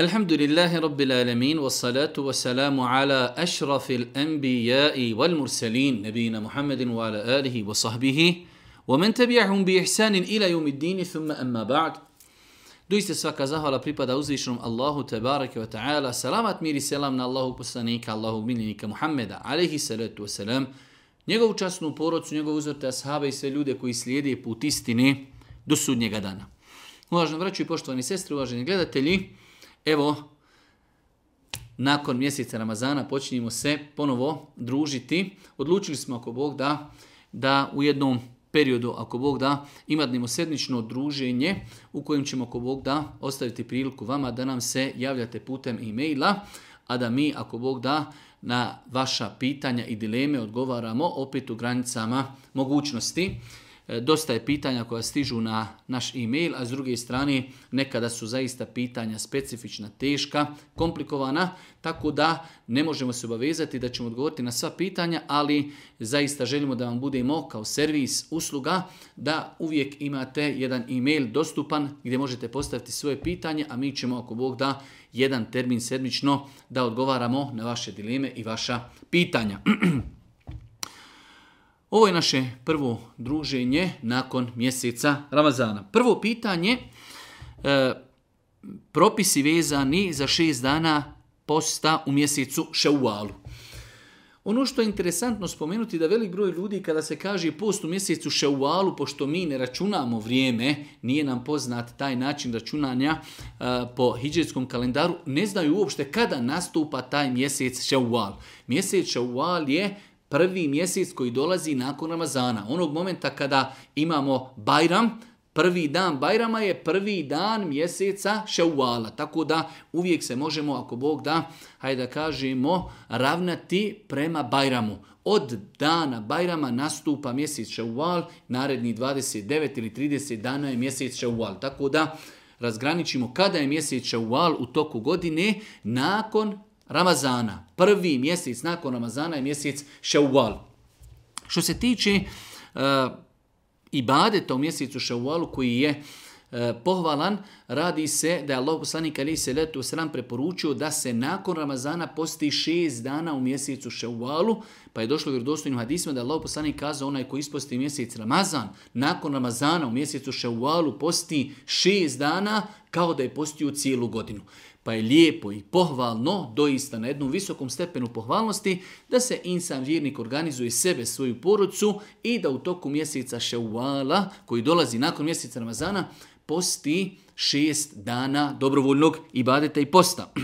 Elhamdülillahi Rabbil Alemin ve salatu ve selamu ala ashrafil enbiyai wal mursalin nebina Muhammedin wa ala alihi wa sahbihi wa man tabi'ahum bi ihsanin ila yevmiddini thumma amma ba'd. Doista svaka zahvala pripada uzvišenom Allahu tebareke wa ta'ala. Salamat mir selam na Allahu poslanika, Allahu miljenika Muhammeda alihi salatu ve selam. Njegovu časnu porodcu, njegovu uzvrte, ashabe i sve ljude koji slijede put istine do sudnjega dana. Uvaženi vraću i poštovani sestre, uvaženi gledatelji, evo, nakon mjeseca Ramazana počinjemo se ponovo družiti. Odlučili smo, ako Bog da, da u jednom periodu, ako Bog da, imadnemo sedmično druženje u kojem ćemo, ako Bog da, ostaviti priliku vama da nam se javljate putem e-maila, a da mi, ako Bog da, na vaša pitanja i dileme odgovaramo opet u granicama mogućnosti. E, dosta je pitanja koja stižu na naš e-mail, a s druge strane nekada su zaista pitanja specifična, teška, komplikovana, tako da ne možemo se obavezati da ćemo odgovoriti na sva pitanja, ali zaista želimo da vam budemo kao servis usluga da uvijek imate jedan e-mail dostupan gdje možete postaviti svoje pitanje, a mi ćemo ako Bog da jedan termin sedmično da odgovaramo na vaše dileme i vaša pitanja. Ovo je naše prvo druženje nakon mjeseca Ramazana. Prvo pitanje, e, propisi vezani za šest dana posta u mjesecu Šaualu. Ono što je interesantno spomenuti da velik broj ljudi kada se kaže post u mjesecu šeualu, pošto mi ne računamo vrijeme, nije nam poznat taj način računanja e, po hijđetskom kalendaru, ne znaju uopšte kada nastupa taj mjesec šeual. Mjesec šeual je prvi mjesec koji dolazi nakon Ramazana. Onog momenta kada imamo Bajram, prvi dan Bajrama je prvi dan mjeseca Ševala. Tako da uvijek se možemo, ako Bog da, hajde da kažemo, ravnati prema Bajramu. Od dana Bajrama nastupa mjesec Ševal, naredni 29 ili 30 dana je mjesec Ševal. Tako da razgraničimo kada je mjesec Ševal u toku godine nakon Ramazana. Prvi mjesec nakon Ramazana je mjesec Šauval. Što se tiče e, ibadeta u mjesecu šeuvalu koji je e, pohvalan, radi se da je Allah poslanik ali se letu sram preporučio da se nakon Ramazana posti šest dana u mjesecu Ševalu, pa je došlo vjerodostojnim hadisima da je Allah poslanik kazao onaj koji isposti mjesec Ramazan, nakon Ramazana u mjesecu Ševalu posti šest dana kao da je postio cijelu godinu pa je lijepo i pohvalno, doista na jednom visokom stepenu pohvalnosti, da se insan vjernik organizuje sebe, svoju porucu i da u toku mjeseca ševala, koji dolazi nakon mjeseca Ramazana, posti šest dana dobrovoljnog ibadeta i posta.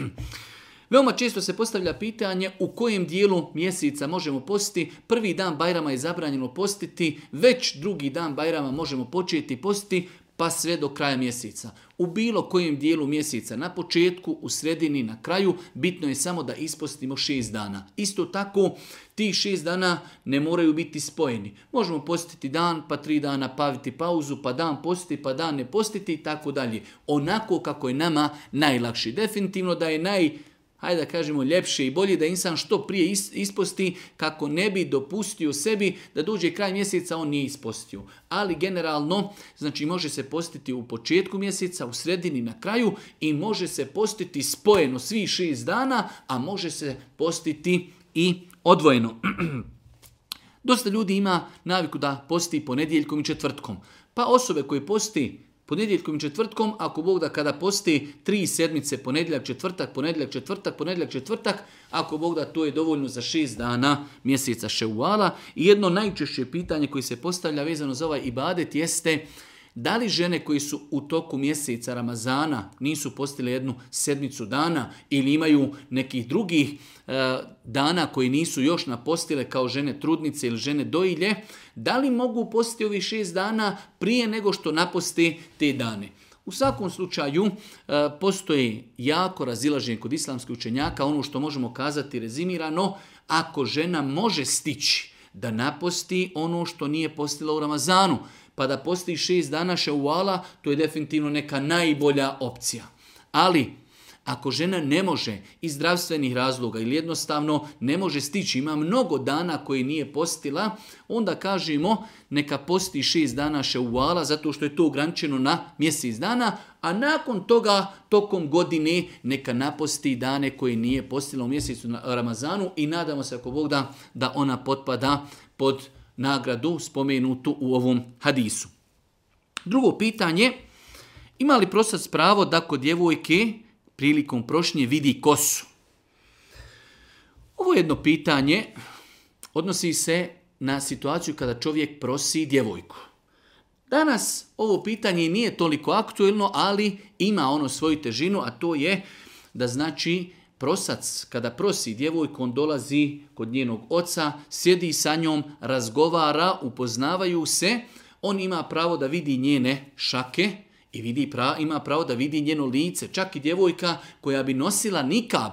Veoma često se postavlja pitanje u kojem dijelu mjeseca možemo posti, Prvi dan Bajrama je zabranjeno postiti, već drugi dan Bajrama možemo početi postiti, pa sve do kraja mjeseca. U bilo kojem dijelu mjeseca, na početku, u sredini, na kraju, bitno je samo da ispostimo šest dana. Isto tako, ti šest dana ne moraju biti spojeni. Možemo postiti dan, pa tri dana paviti pauzu, pa dan postiti, pa dan ne postiti i tako dalje. Onako kako je nama najlakši. Definitivno da je naj hajde da kažemo, ljepše i bolje da insan što prije isposti kako ne bi dopustio sebi da dođe kraj mjeseca, on nije ispostio. Ali generalno, znači može se postiti u početku mjeseca, u sredini, na kraju i može se postiti spojeno svih šest dana, a može se postiti i odvojeno. Dosta ljudi ima naviku da posti ponedjeljkom i četvrtkom. Pa osobe koje posti Ponedjeljkom i četvrtkom, ako Bog da kada posti tri sedmice, ponedjeljak, četvrtak, ponedjeljak, četvrtak, ponedjeljak, četvrtak, ako Bog da to je dovoljno za šest dana mjeseca šeuala. I jedno najčešće pitanje koje se postavlja vezano za ovaj ibadet jeste da li žene koji su u toku mjeseca Ramazana nisu postile jednu sedmicu dana ili imaju nekih drugih e, dana koji nisu još napostile kao žene trudnice ili žene doilje, da li mogu postiti ovih šest dana prije nego što naposti te dane? U svakom slučaju e, postoji jako razilaženje kod islamskih učenjaka, ono što možemo kazati rezimirano, ako žena može stići da naposti ono što nije postila u Ramazanu, pa da posti šest dana ševala, to je definitivno neka najbolja opcija. Ali, ako žena ne može iz zdravstvenih razloga ili jednostavno ne može stići, ima mnogo dana koje nije postila, onda kažemo neka posti šest dana ševala zato što je to ograničeno na mjesec dana, a nakon toga tokom godine neka naposti dane koje nije postila u mjesecu na Ramazanu i nadamo se ako Bog da, da ona potpada pod nagradu spomenutu u ovom hadisu. Drugo pitanje, ima li prosac pravo da kod djevojke prilikom prošnje vidi kosu? Ovo jedno pitanje odnosi se na situaciju kada čovjek prosi djevojku. Danas ovo pitanje nije toliko aktuelno, ali ima ono svoju težinu, a to je da znači Prosac, kada prosi djevojku, on dolazi kod njenog oca, sjedi sa njom, razgovara, upoznavaju se. On ima pravo da vidi njene šake i vidi ima pravo da vidi njeno lice. Čak i djevojka koja bi nosila nikab,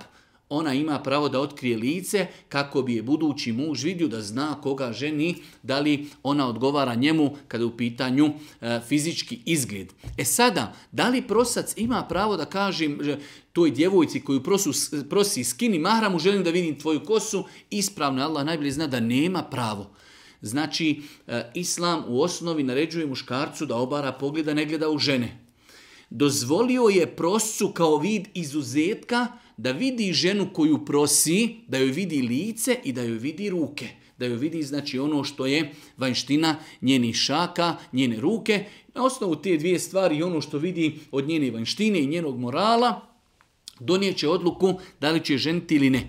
ona ima pravo da otkrije lice kako bi je budući muž vidio da zna koga ženi, da li ona odgovara njemu kada je u pitanju e, fizički izgled. E sada, da li prosac ima pravo da kaže e, toj djevojci koju prosu, prosi skini mahramu, želim da vidim tvoju kosu, ispravno Allah najbolje zna da nema pravo. Znači, e, Islam u osnovi naređuje muškarcu da obara pogleda, ne gleda u žene. Dozvolio je prosu kao vid izuzetka da vidi ženu koju prosi, da joj vidi lice i da joj vidi ruke. Da joj vidi znači ono što je vanština njenih šaka, njene ruke. Na osnovu te dvije stvari i ono što vidi od njene vanštine i njenog morala, Donijet će odluku da li će ženiti ili ne.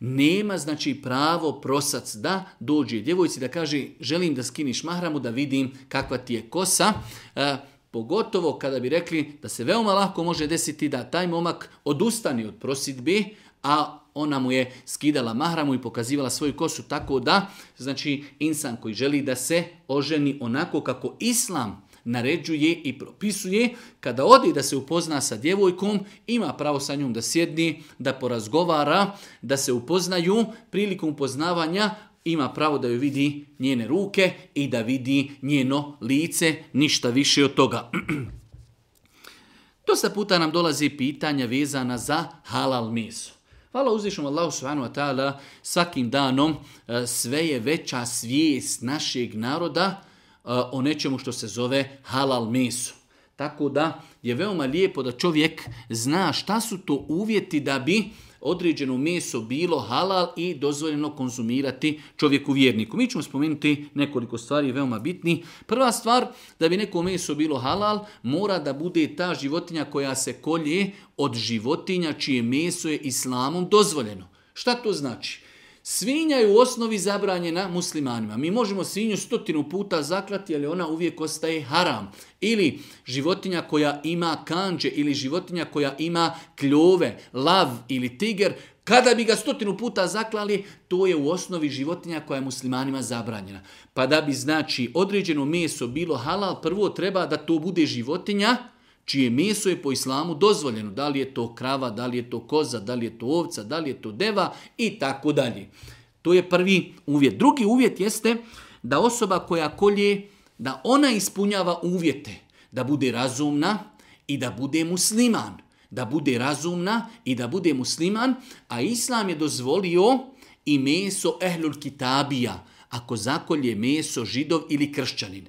Nema znači pravo prosac da dođe djevojci da kaže želim da skiniš mahramu da vidim kakva ti je kosa. E, pogotovo kada bi rekli da se veoma lako može desiti da taj momak odustani od prosidbi, a ona mu je skidala mahramu i pokazivala svoju kosu tako da znači insan koji želi da se oženi onako kako islam naređuje i propisuje. Kada odi da se upozna sa djevojkom, ima pravo sa njom da sjedni, da porazgovara, da se upoznaju. Prilikom upoznavanja ima pravo da ju vidi njene ruke i da vidi njeno lice, ništa više od toga. Dosta puta nam dolazi pitanja vezana za halal meso. Hvala uzvišom Allahu subhanahu wa ta'ala, svakim danom e, sve je veća svijest našeg naroda E, o nečemu što se zove halal meso. Tako da je veoma lijepo da čovjek zna šta su to uvjeti da bi određeno meso bilo halal i dozvoljeno konzumirati čovjeku vjerniku. Mi ćemo spomenuti nekoliko stvari veoma bitni. Prva stvar, da bi neko meso bilo halal, mora da bude ta životinja koja se kolje od životinja čije meso je islamom dozvoljeno. Šta to znači? Svinja je u osnovi zabranjena muslimanima. Mi možemo svinju stotinu puta zaklati, ali ona uvijek ostaje haram. Ili životinja koja ima kanđe, ili životinja koja ima kljove, lav ili tiger, kada bi ga stotinu puta zaklali, to je u osnovi životinja koja je muslimanima zabranjena. Pa da bi znači određeno meso bilo halal, prvo treba da to bude životinja čije meso je po islamu dozvoljeno. Da li je to krava, da li je to koza, da li je to ovca, da li je to deva i tako dalje. To je prvi uvjet. Drugi uvjet jeste da osoba koja kolje, da ona ispunjava uvjete. Da bude razumna i da bude musliman. Da bude razumna i da bude musliman. A islam je dozvolio i meso ehlul kitabija. Ako zakolje meso židov ili kršćanin.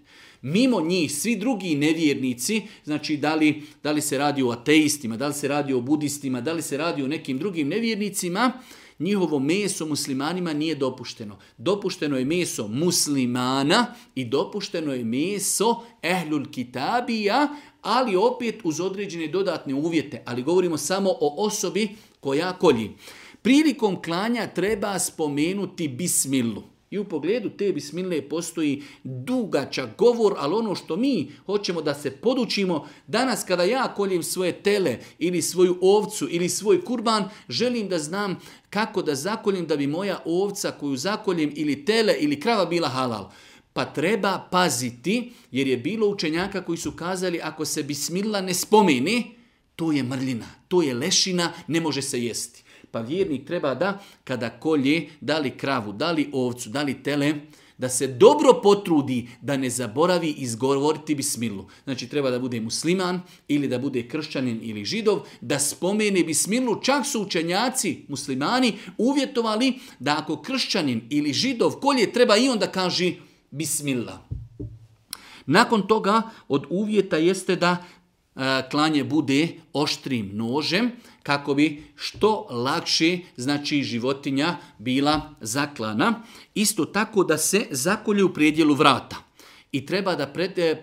Mimo njih, svi drugi nevjernici, znači da li, da li se radi o ateistima, da li se radi o budistima, da li se radi o nekim drugim nevjernicima, njihovo meso muslimanima nije dopušteno. Dopušteno je meso muslimana i dopušteno je meso ehlul kitabija, ali opet uz određene dodatne uvjete. Ali govorimo samo o osobi koja kolji. Prilikom klanja treba spomenuti bismilu. I u pogledu te bismile postoji dugačak govor, ali ono što mi hoćemo da se podučimo, danas kada ja koljem svoje tele ili svoju ovcu ili svoj kurban, želim da znam kako da zakoljem da bi moja ovca koju zakoljem ili tele ili krava bila halal. Pa treba paziti, jer je bilo učenjaka koji su kazali ako se bismila ne spomeni, to je mrljina, to je lešina, ne može se jesti. Pa vjernik treba da, kada kolje, da li kravu, da li ovcu, da li tele, da se dobro potrudi da ne zaboravi izgovoriti bismilu. Znači treba da bude musliman ili da bude kršćanin ili židov, da spomene bismilu. Čak su učenjaci muslimani uvjetovali da ako kršćanin ili židov kolje treba i onda kaže bismila. Nakon toga od uvjeta jeste da e, klanje bude oštrim nožem kako bi što lakše znači životinja bila zaklana. Isto tako da se zakolje u predjelu vrata. I treba da,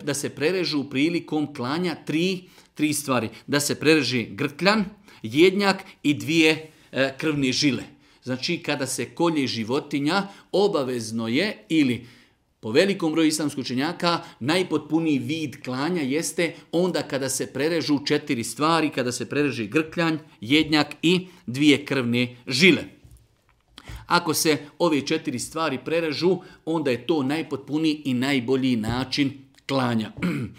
da se prerežu prilikom klanja tri, tri stvari. Da se prereži grkljan, jednjak i dvije e, krvne žile. Znači kada se kolje životinja obavezno je ili po velikom broju islamskih učenjaka najpotpuniji vid klanja jeste onda kada se prerežu četiri stvari, kada se prereži grkljanj, jednjak i dvije krvne žile. Ako se ove četiri stvari prerežu, onda je to najpotpuniji i najbolji način klanja.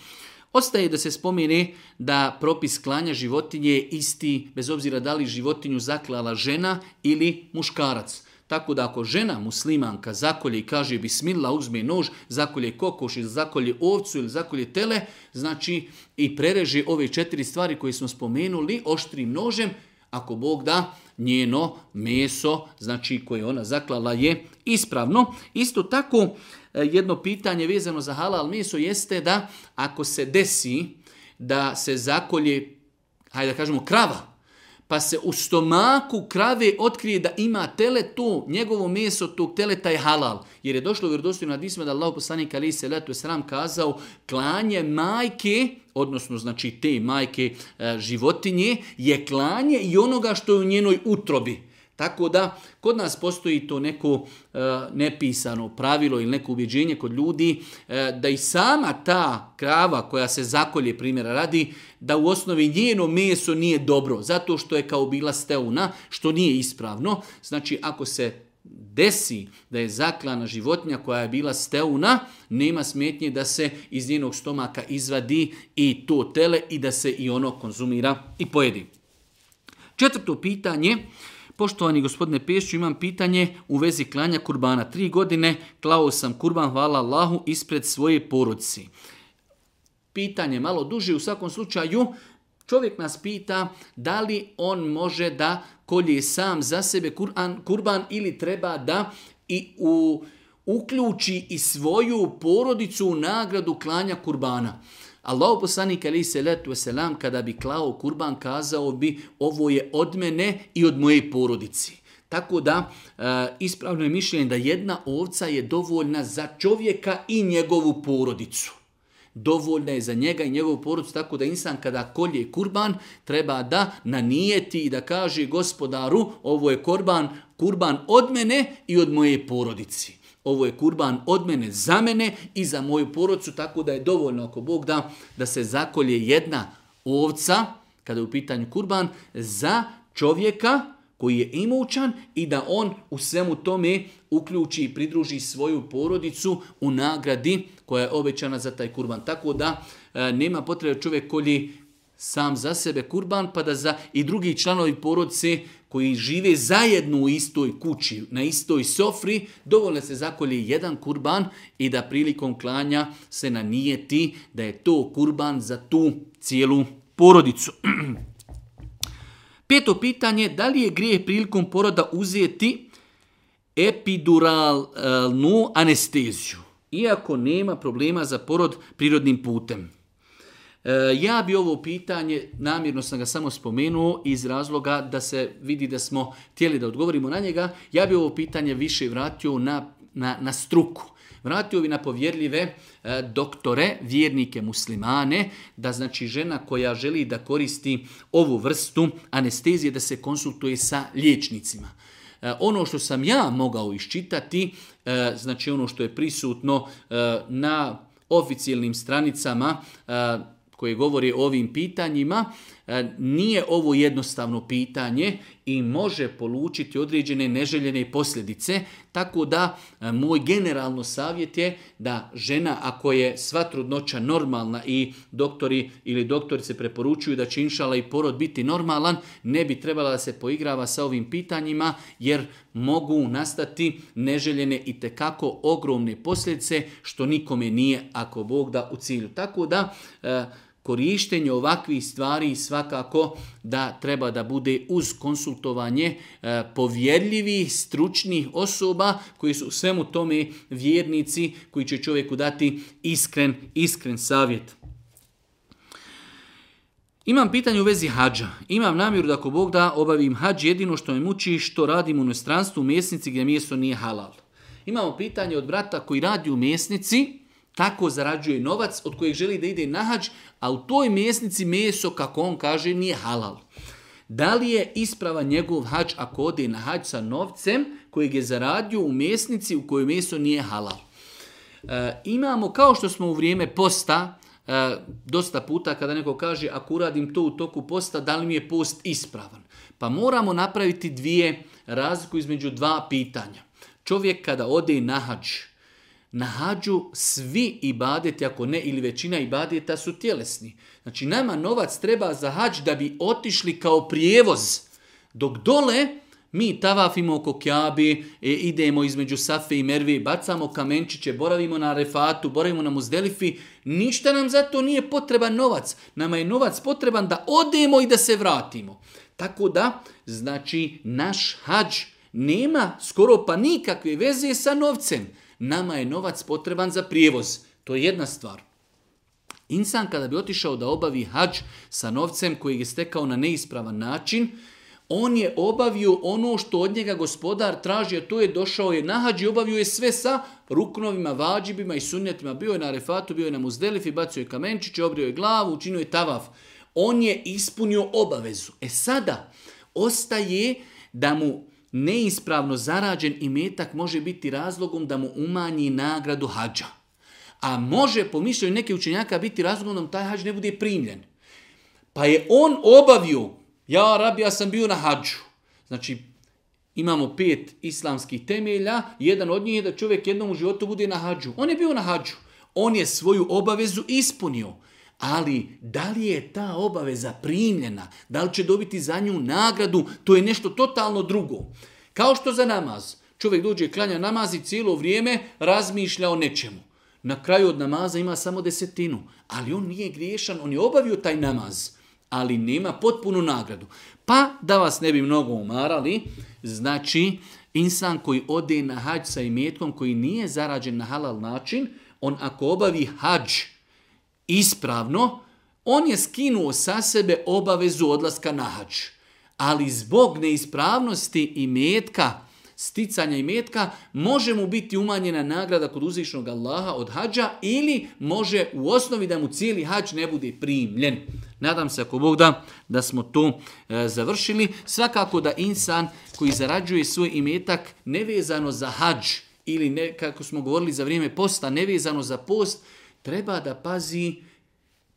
Ostaje da se spomene da propis klanja životinje je isti, bez obzira da li životinju zaklala žena ili muškarac. Tako da ako žena muslimanka zakolje i kaže bismila, uzme nož, zakolje kokoš ili zakolje ovcu ili zakolje tele, znači i prereže ove četiri stvari koje smo spomenuli oštrim nožem, ako Bog da, njeno meso, znači koje ona zaklala je ispravno. Isto tako, e, jedno pitanje vezano za halal meso jeste da ako se desi da se zakolje, hajde da kažemo, krava, pa se u stomaku krave otkrije da ima tele to, njegovo meso tog teleta je halal. Jer je došlo u vjerodostojno hadisma da Allah poslanik ali se letu sram kazao klanje majke, odnosno znači te majke e, životinje, je klanje i onoga što je u njenoj utrobi. Tako da, kod nas postoji to neko e, nepisano pravilo ili neko ubjeđenje kod ljudi e, da i sama ta krava koja se zakolje, primjera radi, da u osnovi njeno meso nije dobro, zato što je kao bila steuna, što nije ispravno. Znači, ako se desi da je zaklana životinja koja je bila steuna, nema smetnje da se iz njenog stomaka izvadi i to tele i da se i ono konzumira i pojedi. Četvrto pitanje, Poštovani gospodine Pešću, imam pitanje u vezi klanja kurbana. Tri godine klao sam kurban, hvala Allahu, ispred svoje poruci Pitanje malo duže, u svakom slučaju čovjek nas pita da li on može da kolje sam za sebe kurban, kurban ili treba da i u uključi i svoju porodicu u nagradu klanja kurbana. Allah poslanik ali se letu selam kada bi klao kurban kazao bi ovo je od mene i od moje porodici. Tako da e, ispravno je mišljenje da jedna ovca je dovoljna za čovjeka i njegovu porodicu. Dovoljna je za njega i njegovu porodicu, tako da insan kada kolje kurban treba da nanijeti i da kaže gospodaru ovo je korban, kurban od mene i od moje porodici. Ovo je kurban od mene, za mene i za moju porodcu, tako da je dovoljno ako Bog da, da se zakolje jedna ovca, kada je u pitanju kurban, za čovjeka koji je imućan i da on u svemu tome uključi i pridruži svoju porodicu u nagradi koja je obećana za taj kurban. Tako da e, nema potrebe čovjek kolji sam za sebe kurban, pa da za i drugi članovi porodice koji žive zajedno u istoj kući, na istoj sofri, dovoljno se zakolje jedan kurban i da prilikom klanja se nanijeti da je to kurban za tu cijelu porodicu. Peto pitanje, da li je grije prilikom poroda uzeti epiduralnu anesteziju, iako nema problema za porod prirodnim putem? E, ja bi ovo pitanje, namjerno sam ga samo spomenuo iz razloga da se vidi da smo tijeli da odgovorimo na njega, ja bi ovo pitanje više vratio na, na, na struku vratio bi na povjerljive e, doktore, vjernike muslimane, da znači žena koja želi da koristi ovu vrstu anestezije, da se konsultuje sa liječnicima. E, ono što sam ja mogao iščitati, znači ono što je prisutno na oficijalnim stranicama koji govori o ovim pitanjima, e, nije ovo jednostavno pitanje i može polučiti određene neželjene posljedice, tako da e, moj generalno savjet je da žena ako je sva trudnoća normalna i doktori ili doktorice preporučuju da će inšala i porod biti normalan, ne bi trebala da se poigrava sa ovim pitanjima jer mogu nastati neželjene i tekako ogromne posljedice što nikome nije ako Bog da u cilju. Tako da e, korištenje ovakvih stvari svakako da treba da bude uz konsultovanje e, povjerljivih, stručnih osoba koji su svemu tome vjernici koji će čovjeku dati iskren, iskren savjet. Imam pitanje u vezi hađa. Imam namjeru da ako Bog da obavim hađ jedino što me muči što radim u nestranstvu, u mjesnici gdje mjesto nije halal. Imamo pitanje od brata koji radi u mjesnici tako zarađuje novac od kojeg želi da ide na hađ, a u toj mjesnici meso, kako on kaže, nije halal. Da li je isprava njegov hađ ako ode na hađ sa novcem kojeg je zaradio u mjesnici u kojoj meso nije halal? E, imamo, kao što smo u vrijeme posta, e, dosta puta kada neko kaže ako uradim to u toku posta, da li mi je post ispravan? Pa moramo napraviti dvije razliku između dva pitanja. Čovjek kada ode na hađ, na hađu svi ibadeti, ako ne ili većina ibadeta su tjelesni. Znači nama novac treba za hađ da bi otišli kao prijevoz. Dok dole mi tavafimo oko e, idemo između Safe i Mervi, bacamo kamenčiće, boravimo na Refatu, boravimo na Muzdelifi. Ništa nam za to nije potreban novac. Nama je novac potreban da odemo i da se vratimo. Tako da, znači, naš hađ nema skoro pa nikakve veze sa novcem. Nama je novac potreban za prijevoz. To je jedna stvar. Insan kada bi otišao da obavi hađ sa novcem koji je stekao na neispravan način, on je obavio ono što od njega gospodar traži, a to je došao je na hađ i obavio je sve sa ruknovima, vađibima i sunnetima. Bio je na refatu, bio je na muzdelifi, bacio je kamenčiće, obrio je glavu, učinio je tavav. On je ispunio obavezu. E sada, ostaje da mu neispravno zarađen imetak može biti razlogom da mu umanji nagradu hađa. A može, po mišljenju neke učenjaka, biti razlogom da mu taj hađ ne bude primljen. Pa je on obavio, ja rabi, ja sam bio na hađu. Znači, imamo pet islamskih temelja, jedan od njih je da čovjek jednom u životu bude na hađu. On je bio na hađu. On je svoju obavezu ispunio ali da li je ta obaveza primljena, da li će dobiti za nju nagradu, to je nešto totalno drugo. Kao što za namaz, čovjek dođe klanja namaz i cijelo vrijeme razmišlja o nečemu. Na kraju od namaza ima samo desetinu, ali on nije griješan, on je obavio taj namaz, ali nema potpunu nagradu. Pa da vas ne bi mnogo umarali, znači insan koji ode na hađ sa imetkom koji nije zarađen na halal način, on ako obavi hađ, ispravno, on je skinuo sa sebe obavezu odlaska na hač. Ali zbog neispravnosti i metka, sticanja i metka, može mu biti umanjena nagrada kod uzvišnog Allaha od hađa ili može u osnovi da mu cijeli hađ ne bude primljen. Nadam se ako Bog da, smo to e, završili. Svakako da insan koji zarađuje svoj imetak nevezano za hađ ili ne, kako smo govorili za vrijeme posta, nevezano za post, treba da pazi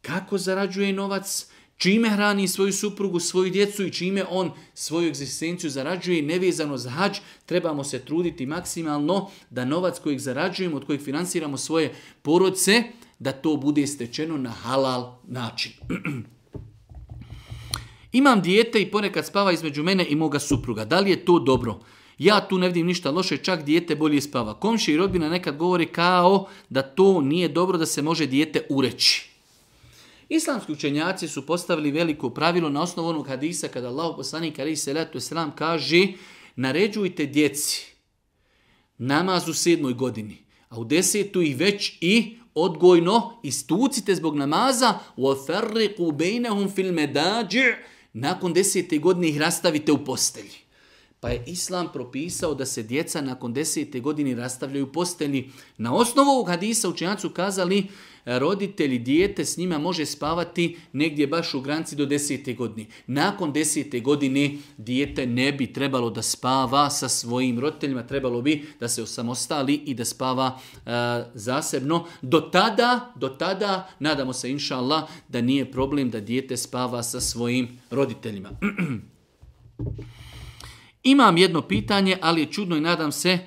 kako zarađuje novac, čime hrani svoju suprugu, svoju djecu i čime on svoju egzistenciju zarađuje nevezano za hađ, trebamo se truditi maksimalno da novac kojeg zarađujemo, od kojeg financiramo svoje porodce, da to bude stečeno na halal način. Imam dijete i ponekad spava između mene i moga supruga. Da li je to dobro? Ja tu ne vidim ništa loše, čak dijete bolje spava. Komši i rodbina nekad govori kao da to nije dobro da se može dijete ureći. Islamski učenjaci su postavili veliko pravilo na osnovu onog hadisa kada Allah poslanik se selatu islam kaže naređujte djeci namaz u sedmoj godini, a u desetu ih već i odgojno istucite zbog namaza oferriku bejnehum fil الْمَدَاجِ Nakon desete godine ih rastavite u postelji. Pa je Islam propisao da se djeca nakon desete godine rastavljaju postelji. Na osnovu ovog hadisa učenjacu su kazali roditelji dijete s njima može spavati negdje baš u granci do desete godine. Nakon desete godine dijete ne bi trebalo da spava sa svojim roditeljima, trebalo bi da se osamostali i da spava e, zasebno. Do tada, do tada, nadamo se inša da nije problem da dijete spava sa svojim roditeljima. Imam jedno pitanje, ali je čudno i nadam se,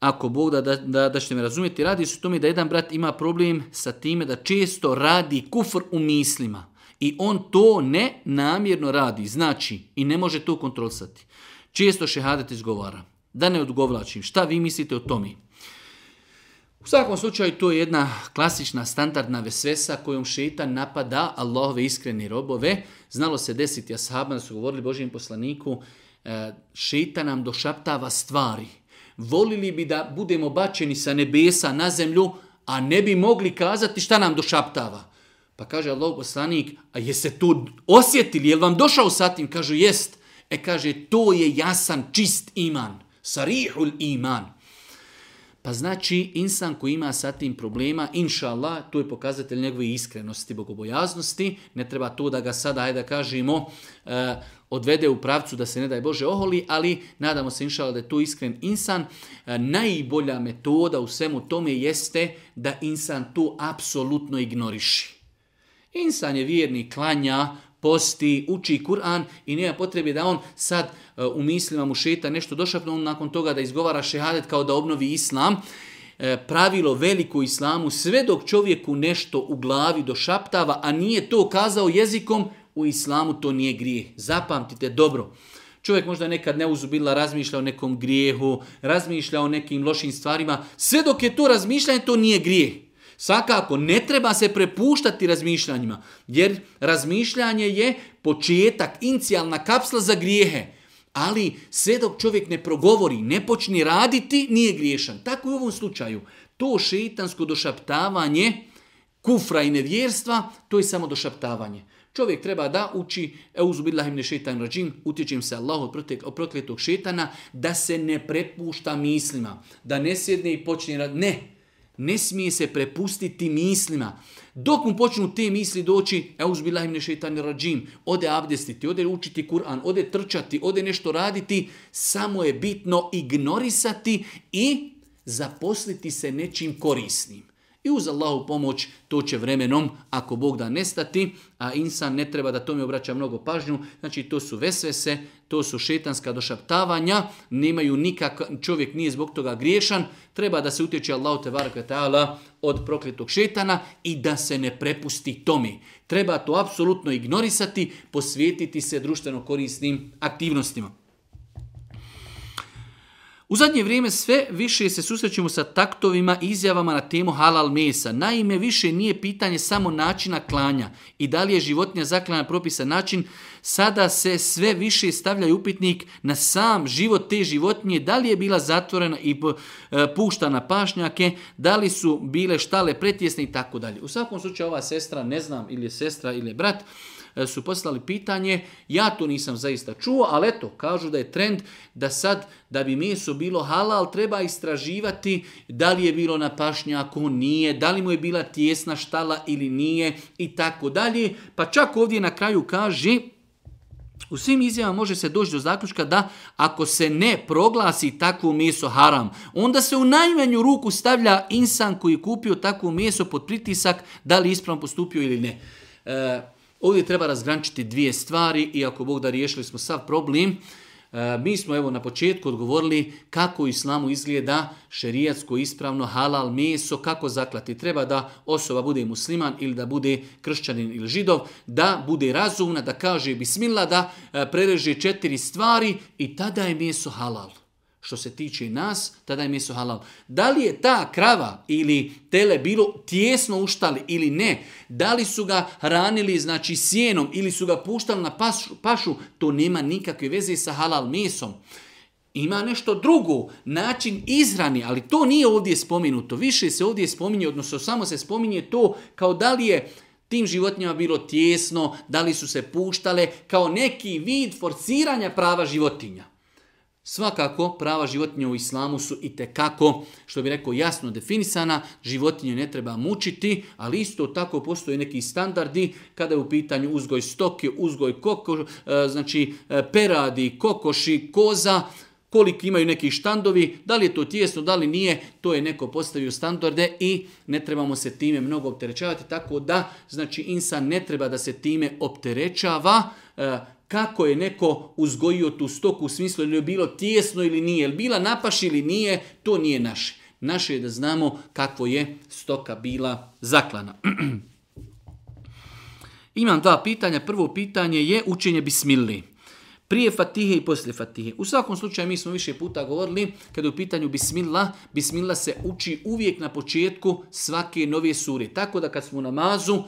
ako Bog da, da, da ćete me razumjeti, radi se o tome da jedan brat ima problem sa time da često radi kufr u mislima. I on to ne namjerno radi, znači, i ne može to kontrolsati. Često šehadet izgovara. Da ne odgovlačim, šta vi mislite o tome? U svakom slučaju to je jedna klasična standardna vesvesa kojom šeitan napada Allahove iskreni robove. Znalo se desiti ashabima da su govorili Božijem poslaniku, E, šeta nam došaptava stvari. Volili bi da budemo bačeni sa nebesa na zemlju, a ne bi mogli kazati šta nam došaptava. Pa kaže Allah poslanik, a jeste to osjetili, jel vam došao sa tim? Kažu, jest. E kaže, to je jasan, čist iman. Sarihul iman. Pa znači, insan koji ima sa tim problema, inša tu je pokazatelj njegove iskrenosti, bogobojaznosti. Ne treba to da ga sada, ajde da kažemo, eh, odvede u pravcu da se ne daj Bože oholi, ali nadamo se inša da je tu iskren insan. Eh, najbolja metoda u svemu tome jeste da insan to apsolutno ignoriši. Insan je vjerni, klanja, posti, uči Kur'an i nema potrebe da on sad e, u mislima mu šeta nešto došapno, on nakon toga da izgovara šehadet kao da obnovi islam. E, pravilo veliko islamu, sve dok čovjeku nešto u glavi došaptava, a nije to kazao jezikom, u islamu to nije grijeh. Zapamtite dobro. Čovjek možda nekad neuzubila razmišlja o nekom grijehu, razmišlja o nekim lošim stvarima. Sve dok je to razmišljanje, to nije grijeh. Svakako, ne treba se prepuštati razmišljanjima, jer razmišljanje je početak, inicijalna kapsla za grijehe. Ali sve dok čovjek ne progovori, ne počne raditi, nije griješan. Tako i u ovom slučaju. To šeitansko došaptavanje kufra i nevjerstva, to je samo došaptavanje. Čovjek treba da uči, euzu ne šeitan rađim, utječem se Allah od prokletog šetana, da se ne prepušta mislima, da ne sjedne i počne raditi. Ne, ne smije se prepustiti mislima. Dok mu počnu te misli doći, euzbilah im ne rađim, ode abdestiti, ode učiti Kur'an, ode trčati, ode nešto raditi, samo je bitno ignorisati i zaposliti se nečim korisnim. I uz Allahu pomoć to će vremenom, ako Bog da nestati, a insan ne treba da tome obraća mnogo pažnju. Znači to su vesvese, to su šetanska došaptavanja, nemaju nikak, čovjek nije zbog toga griješan, treba da se utječe Allahu te ta'ala od prokletog šetana i da se ne prepusti tome. Treba to apsolutno ignorisati, posvijetiti se društveno korisnim aktivnostima. U zadnje vrijeme sve više se susrećemo sa taktovima i izjavama na temu halal mesa. Naime, više nije pitanje samo načina klanja i da li je životinja zaklana propisan način, sada se sve više stavlja upitnik na sam život te životinje, da li je bila zatvorena i e, puštana pašnjake, da li su bile štale pretjesne i tako dalje. U svakom slučaju ova sestra, ne znam ili je sestra ili je brat, E, su poslali pitanje, ja to nisam zaista čuo, ali eto, kažu da je trend da sad, da bi meso bilo halal, treba istraživati da li je bilo na pašnjaku, nije, da li mu je bila tjesna štala ili nije i tako dalje. Pa čak ovdje na kraju kaže, u svim izjavama može se doći do zaključka da ako se ne proglasi takvo meso haram, onda se u najmanju ruku stavlja insan koji je kupio takvo meso pod pritisak da li ispravno postupio ili ne. E, Ovdje treba razgrančiti dvije stvari i ako Bog da riješili smo sav problem, e, mi smo evo na početku odgovorili kako u islamu izgleda šerijatsko ispravno halal meso, kako zaklati. Treba da osoba bude musliman ili da bude kršćanin ili židov, da bude razumna, da kaže bismillah, da e, prereže četiri stvari i tada je meso halal što se tiče nas, tada je meso halal. Da li je ta krava ili tele bilo tjesno uštali ili ne, da li su ga ranili, znači sjenom ili su ga puštali na pašu, pašu to nema nikakve veze sa halal mesom. Ima nešto drugo, način izrani, ali to nije ovdje spomenuto. Više se ovdje spominje, odnosno samo se spominje to kao da li je tim životinjama bilo tjesno, da li su se puštale, kao neki vid forciranja prava životinja. Svakako, prava životinja u islamu su i tekako, što bi rekao, jasno definisana, životinje ne treba mučiti, ali isto tako postoje neki standardi kada je u pitanju uzgoj stoke, uzgoj koko, e, znači e, peradi, kokoši, koza, koliko imaju neki štandovi, da li je to tijesno, da li nije, to je neko postavio standarde i ne trebamo se time mnogo opterećavati, tako da znači insan ne treba da se time opterećava, e, kako je neko uzgojio tu stoku u smislu ili je bilo tijesno ili nije, ili bila napaš ili nije, to nije naše. Naše je da znamo kako je stoka bila zaklana. Imam dva pitanja. Prvo pitanje je učenje bismili. Prije fatihe i poslije fatihe. U svakom slučaju mi smo više puta govorili kada je u pitanju bismila, bismila se uči uvijek na početku svake nove sure. Tako da kad smo u namazu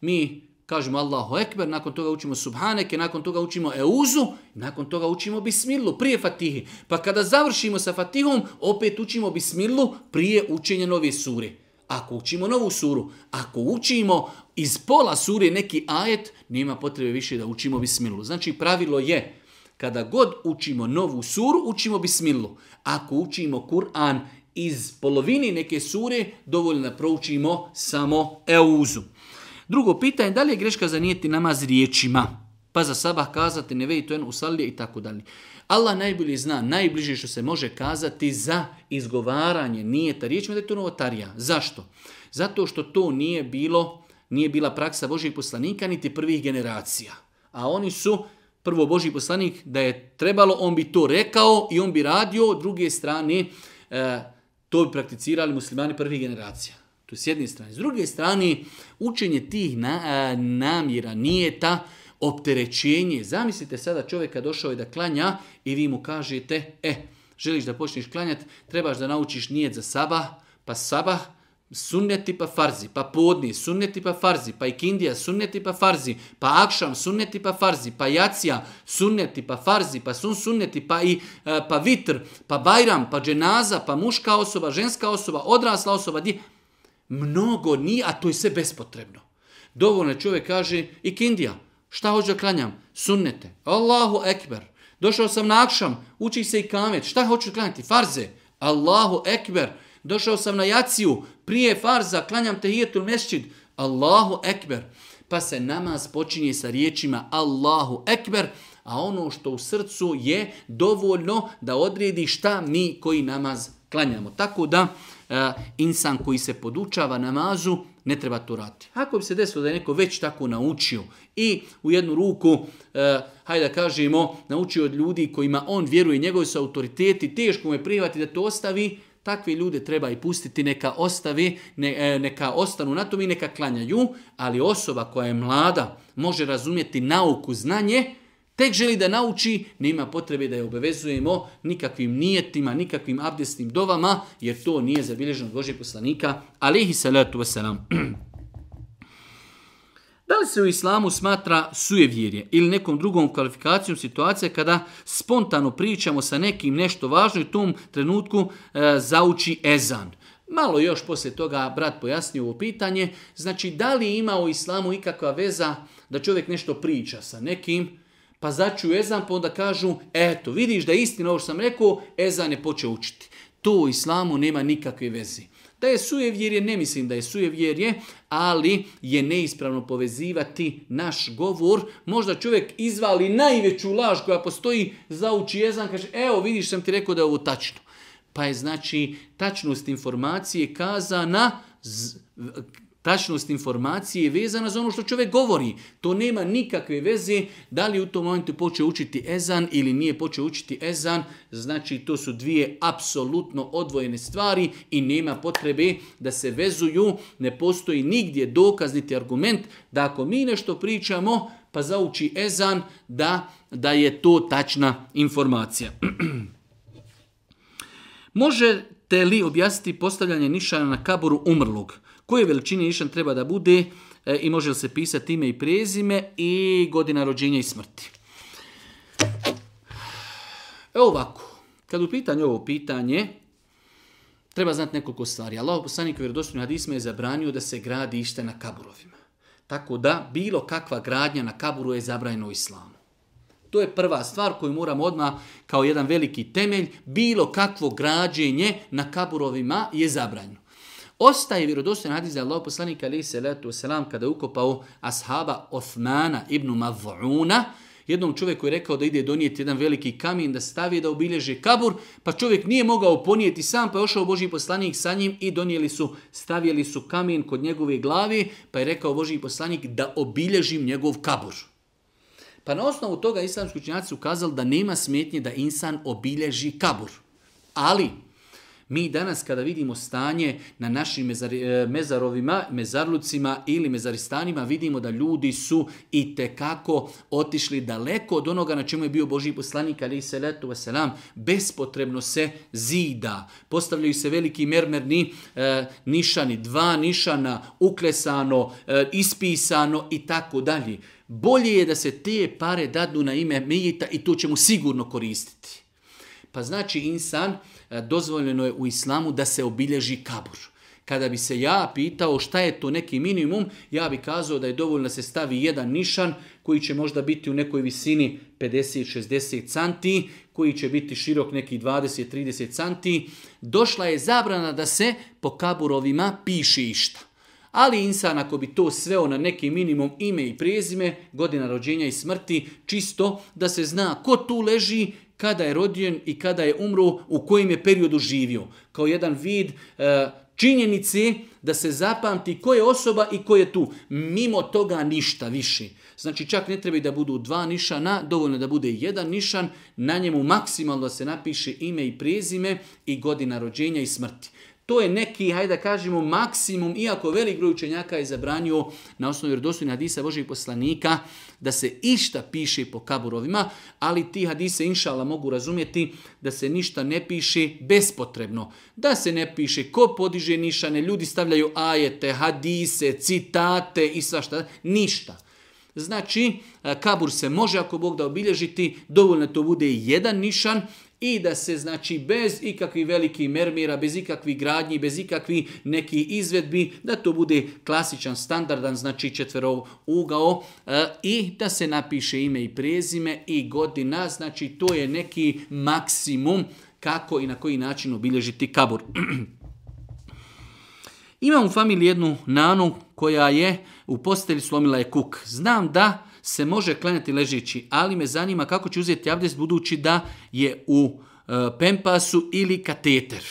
mi kažemo Allahu Ekber, nakon toga učimo Subhaneke, nakon toga učimo Euzu, nakon toga učimo Bismillu prije Fatihi. Pa kada završimo sa Fatihom, opet učimo Bismillu prije učenja nove sure. Ako učimo novu suru, ako učimo iz pola sure neki ajet, nema potrebe više da učimo Bismilu. Znači pravilo je, kada god učimo novu suru, učimo Bismillu. Ako učimo Kur'an iz polovini neke sure, dovoljno da proučimo samo Euzu. Drugo pitanje, da li je greška zanijeti namaz riječima? Pa za sabah kazati ne vej to je usalije i tako dalje. Allah najbolje zna, najbliže što se može kazati za izgovaranje nijeta riječima, da je to novotarija. Zašto? Zato što to nije bilo, nije bila praksa Božih poslanika niti prvih generacija. A oni su, prvo Božji poslanik, da je trebalo, on bi to rekao i on bi radio, druge strane, eh, to bi prakticirali muslimani prvih generacija. To s jedne strane. S druge strane, učenje tih na, namjera nije ta opterećenje. Zamislite sada čovjeka došao je da klanja i vi mu kažete, e, želiš da počneš klanjati, trebaš da naučiš nijet za saba, pa saba, sunneti pa farzi, pa podni, sunneti pa farzi, pa ikindija, sunneti pa farzi, pa akšam, sunneti pa farzi, pa jacija, sunneti pa farzi, pa sun sunneti, pa i e, pa vitr, pa bajram, pa dženaza, pa muška osoba, ženska osoba, odrasla osoba, di... Mnogo nije, a to je sve bespotrebno. Dovoljno čovjek kaže, i kindija, šta hoću da klanjam? Sunnete. Allahu ekber. Došao sam na akšam, uči se i kamet. Šta hoću klanjati? Farze. Allahu ekber. Došao sam na jaciju, prije farza, klanjam tehijetul mešćid. Allahu ekber. Pa se namaz počinje sa riječima Allahu ekber, a ono što u srcu je dovoljno da odredi šta mi koji namaz klanjamo. Tako da, E, insan koji se podučava mazu ne treba to raditi. Ako bi se desilo da je neko već tako naučio i u jednu ruku, e, hajde da kažemo, naučio od ljudi kojima on vjeruje, njegovi su autoriteti, teško mu je prihvati da to ostavi, takve ljude treba i pustiti, neka ostavi, e, neka ostanu na tom i neka klanjaju, ali osoba koja je mlada može razumjeti nauku, znanje, tek želi da nauči, nema potrebe da je obavezujemo nikakvim nijetima, nikakvim abdestnim dovama, jer to nije zabilježeno od Božeg poslanika, alihi salatu wasalam. Da li se u islamu smatra sujevjerje ili nekom drugom kvalifikacijom situacija kada spontano pričamo sa nekim nešto važno i u tom trenutku e, zauči ezan? Malo još poslije toga brat pojasnio ovo pitanje. Znači, da li ima u islamu ikakva veza da čovjek nešto priča sa nekim, pa začu ezan, pa onda kažu, eto, vidiš da je istina ovo što sam rekao, ezan je počeo učiti. To u islamu nema nikakve veze. Da je sujevjerje, ne mislim da je sujevjerje, ali je neispravno povezivati naš govor. Možda čovjek izvali najveću laž koja postoji, zauči ezan, kaže, evo vidiš sam ti rekao da je ovo tačno. Pa je znači tačnost informacije kazana Tačnost informacije je vezana za ono što čovjek govori. To nema nikakve veze da li u tom momentu počeo učiti ezan ili nije počeo učiti ezan. Znači to su dvije apsolutno odvojene stvari i nema potrebe da se vezuju. Ne postoji nigdje dokazniti argument da ako mi nešto pričamo pa zauči ezan da, da je to tačna informacija. Možete li objasniti postavljanje nišana na kaboru umrlog? Koje veličine išan treba da bude e, i može li se pisati ime i prezime i godina rođenja i smrti. Evo ovako, kad u pitanju ovo pitanje, treba znati nekoliko stvari. Allah poslanik vjerodostojnim hadisma je zabranio da se gradi ište na kaburovima. Tako da bilo kakva gradnja na kaburu je zabranjena u islamu. To je prva stvar koju moramo odmah kao jedan veliki temelj. Bilo kakvo građenje na kaburovima je zabranjeno. Ostaje vjerodostojan hadis da je Allah poslanik ali se letu selam kada je ukopao ashaba osmana ibn Mav'una, jednom čovjeku je rekao da ide donijeti jedan veliki kamen da stavi da obilježi kabur, pa čovjek nije mogao ponijeti sam, pa je ošao Boži poslanik sa njim i donijeli su, stavili su kamen kod njegove glave, pa je rekao Boži poslanik da obilježim njegov kabur. Pa na osnovu toga islamski učinjaci ukazali da nema smetnje da insan obilježi kabur. Ali, mi danas kada vidimo stanje na našim e, mezarovima, mezarlucima ili mezaristanima, vidimo da ljudi su i kako otišli daleko od onoga na čemu je bio Boži poslanik, ali i seletu vaselam, bespotrebno se zida. Postavljaju se veliki mermerni e, nišani, dva nišana, uklesano, e, ispisano i tako dalje. Bolje je da se te pare dadu na ime mijita i to ćemo sigurno koristiti. Pa znači insan E, dozvoljeno je u islamu da se obilježi kabur. Kada bi se ja pitao šta je to neki minimum, ja bi kazao da je dovoljno da se stavi jedan nišan koji će možda biti u nekoj visini 50-60 canti, koji će biti širok neki 20-30 canti. Došla je zabrana da se po kaburovima piše išta. Ali insan ako bi to sveo na neki minimum ime i prezime, godina rođenja i smrti, čisto da se zna ko tu leži, kada je rođen i kada je umro, u kojem je periodu živio. Kao jedan vid e, činjenice činjenici da se zapamti ko je osoba i ko je tu. Mimo toga ništa više. Znači čak ne treba da budu dva nišana, dovoljno da bude jedan nišan, na njemu maksimalno da se napiše ime i prezime i godina rođenja i smrti. To je neki, hajde da kažemo, maksimum, iako velik broj učenjaka je zabranio na osnovu vjerodostojnih hadisa Božih poslanika da se išta piše po kaburovima, ali ti hadise inšala mogu razumjeti da se ništa ne piše bespotrebno. Da se ne piše ko podiže nišane, ljudi stavljaju ajete, hadise, citate i svašta, ništa. Znači, kabur se može, ako Bog da obilježiti, dovoljno to bude jedan nišan, i da se znači bez ikakvih velikih mermira, bez ikakvih gradnji, bez ikakvih nekih izvedbi, da to bude klasičan, standardan, znači četverov ugao e, i da se napiše ime i prezime i godina, znači to je neki maksimum kako i na koji način obilježiti kabur. Imam u familiji jednu nanu koja je u postelji slomila je kuk. Znam da se može klanjati ležići, ali me zanima kako će uzeti abdest budući da je u e, pempasu ili kateter.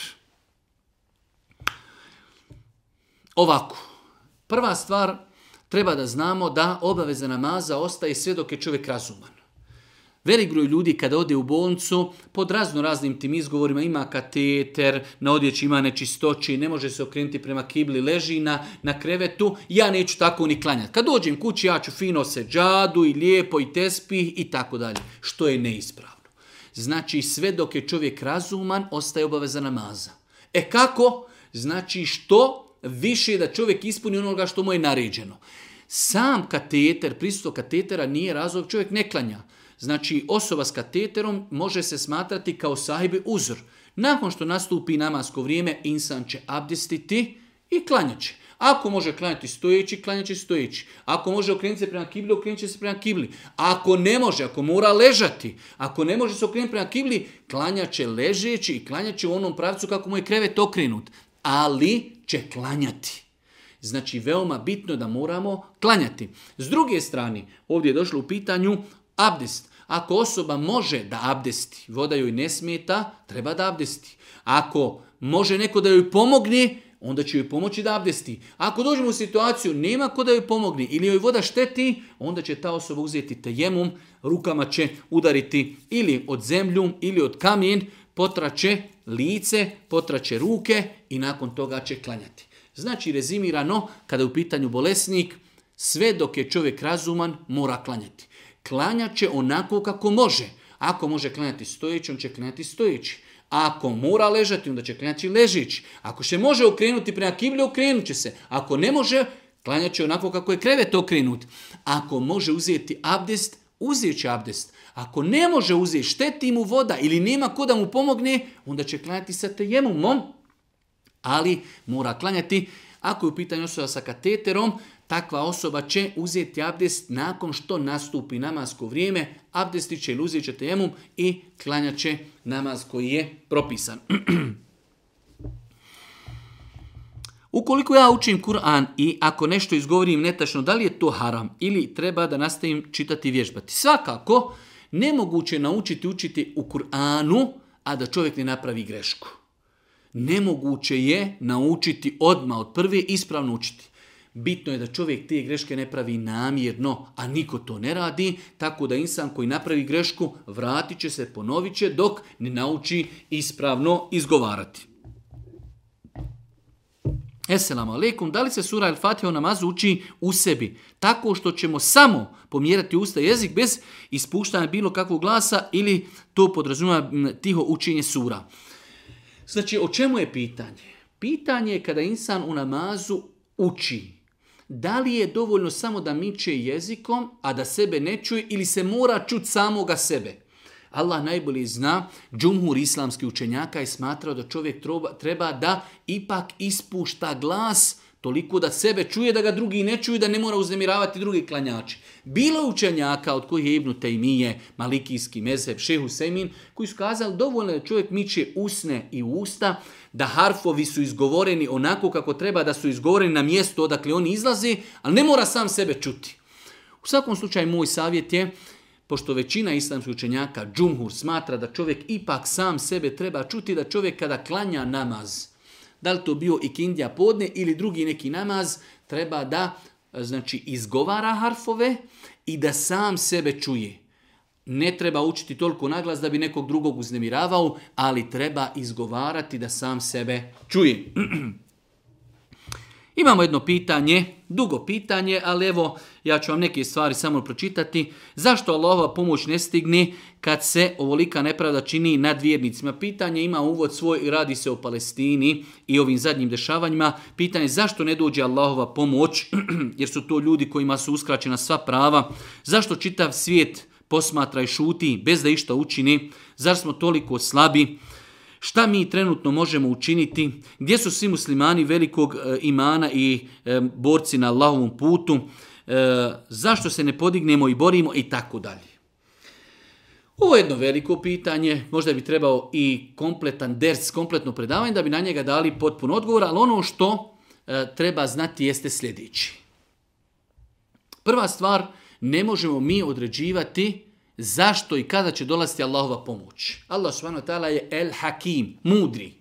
Ovako, prva stvar, treba da znamo da obaveza namaza ostaje sve dok je čovjek razuman. Velik broj ljudi kada ode u bolnicu pod razno raznim tim izgovorima ima kateter, na odjeći ima nečistoći, ne može se okrenuti prema kibli, leži na, na krevetu, ja neću tako ni klanjati. Kad dođem kući ja ću fino se džadu i lijepo i tespi i tako dalje, što je neispravno. Znači sve dok je čovjek razuman ostaje obaveza namaza. E kako? Znači što više da čovjek ispuni onoga što mu je naređeno. Sam kateter, prisustvo katetera nije razlog, čovjek ne klanja. Znači osoba s kateterom može se smatrati kao sahibi uzor. Nakon što nastupi namasko vrijeme, insan će abdestiti i klanjaće. Ako može klanjati stojeći, klanjaće stojeći. Ako može okrenuti se prema kibli, okrenut će se prema kibli. Ako ne može, ako mora ležati, ako ne može se okrenuti prema kibli, klanjaće ležeći i klanjaće u onom pravcu kako mu je krevet okrenut. Ali će klanjati. Znači, veoma bitno da moramo klanjati. S druge strane, ovdje je došlo u pitanju Abdest. Ako osoba može da abdesti, voda joj ne smeta, treba da abdesti. Ako može neko da joj pomogne, onda će joj pomoći da abdesti. Ako dođemo u situaciju, nema ko da joj pomogne ili joj voda šteti, onda će ta osoba uzeti tejemum, rukama će udariti ili od zemlju ili od kamen, potraće lice, potraće ruke i nakon toga će klanjati. Znači, rezimirano, kada je u pitanju bolesnik, sve dok je čovjek razuman, mora klanjati. Klanja će onako kako može. Ako može klanjati stojeći, on će klanjati stojeći. Ako mora ležati, onda će klanjati ležići. Ako se može okrenuti prema kibli, okrenut će se. Ako ne može, klanjat će onako kako je krevet okrenut. Ako može uzeti abdest, uzet će abdest. Ako ne može uzeti, šteti mu voda ili nema ko da mu pomogne, onda će klanjati sa tejemumom, ali mora klanjati. Ako je u pitanju osoba sa kateterom, takva osoba će uzeti abdest nakon što nastupi namasko vrijeme, abdesti će ili uzet će i klanjat će namaz koji je propisan. Ukoliko ja učim Kur'an i ako nešto izgovorim netačno, da li je to haram ili treba da nastavim čitati i vježbati? Svakako, nemoguće je naučiti učiti u Kur'anu, a da čovjek ne napravi grešku. Nemoguće je naučiti odma od prve ispravno učiti. Bitno je da čovjek te greške ne pravi namjerno, a niko to ne radi, tako da insan koji napravi grešku vratit će se, ponovit će, dok ne nauči ispravno izgovarati. Esselamu alaikum, da li se sura El-Fatiha namazu uči u sebi? Tako što ćemo samo pomjerati usta jezik bez ispuštanja bilo kakvog glasa ili to podrazumijeva tiho učenje sura. Znači, o čemu je pitanje? Pitanje je kada insan u namazu uči da li je dovoljno samo da miče jezikom, a da sebe ne čuje ili se mora čut samoga sebe? Allah najbolje zna, džumhur islamskih učenjaka je smatrao da čovjek treba da ipak ispušta glas Toliko da sebe čuje, da ga drugi ne čuju, da ne mora uznemiravati drugi klanjači. Bilo učenjaka od kojih je Ibnu Tejmije, Malikijski mezheb, Šehu Semin, koji su kazali dovoljno da čovjek miče usne i usta, da harfovi su izgovoreni onako kako treba da su izgovoreni na mjestu odakle oni izlazi, ali ne mora sam sebe čuti. U svakom slučaju moj savjet je, pošto većina islamskih učenjaka, džumhur, smatra da čovjek ipak sam sebe treba čuti, da čovjek kada klanja namaz, da li to bio i Kindja podne ili drugi neki namaz, treba da e, znači izgovara harfove i da sam sebe čuje. Ne treba učiti toliko naglas da bi nekog drugog uznemiravao, ali treba izgovarati da sam sebe čuje. Imamo jedno pitanje, dugo pitanje, ali evo ja ću vam neke stvari samo pročitati. Zašto Allahova pomoć ne stigni kad se ovolika nepravda čini nad vjernicima? Pitanje ima uvod svoj radi se o Palestini i ovim zadnjim dešavanjima. Pitanje zašto ne dođe Allahova pomoć jer su to ljudi kojima su uskraćena sva prava. Zašto čitav svijet posmatra i šuti bez da išta učini? Zar smo toliko slabi? Šta mi trenutno možemo učiniti? Gdje su svi muslimani velikog e, imana i e, borci na Allahovom putu? E, zašto se ne podignemo i borimo i tako dalje? Ovo je jedno veliko pitanje, možda bi trebao i kompletan ders, kompletno predavanje da bi na njega dali potpuno odgovor, ali ono što treba znati jeste sljedeći. Prva stvar, ne možemo mi određivati zašto i kada će dolaziti Allahova pomoć. Allah subhanahu je el hakim, mudri.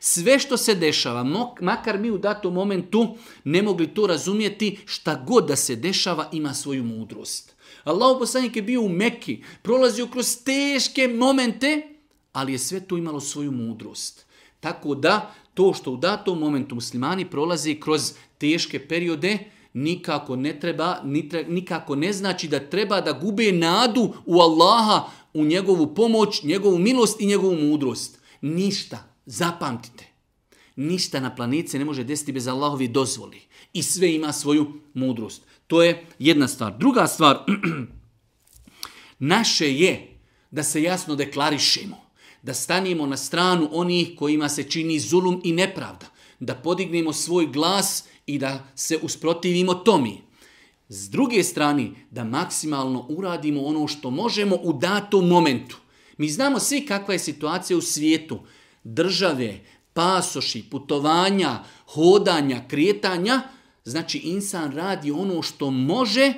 Sve što se dešava, makar mi u datom momentu ne mogli to razumjeti, šta god da se dešava ima svoju mudrost. Allahov poslanik je bio u Meki, prolazio kroz teške momente, ali je sve to imalo svoju mudrost. Tako da to što u datom momentu muslimani prolazi kroz teške periode, nikako ne treba, nikako ne znači da treba da gube nadu u Allaha, u njegovu pomoć, njegovu milost i njegovu mudrost. Ništa, zapamtite, ništa na planici ne može desiti bez Allahovi dozvoli. I sve ima svoju mudrost. To je jedna stvar. Druga stvar, naše je da se jasno deklarišemo, da stanemo na stranu onih kojima se čini zulum i nepravda da podignemo svoj glas i da se usprotivimo tomi. S druge strane, da maksimalno uradimo ono što možemo u datom momentu. Mi znamo svi kakva je situacija u svijetu. Države, pasoši, putovanja, hodanja, kretanja. Znači, insan radi ono što može.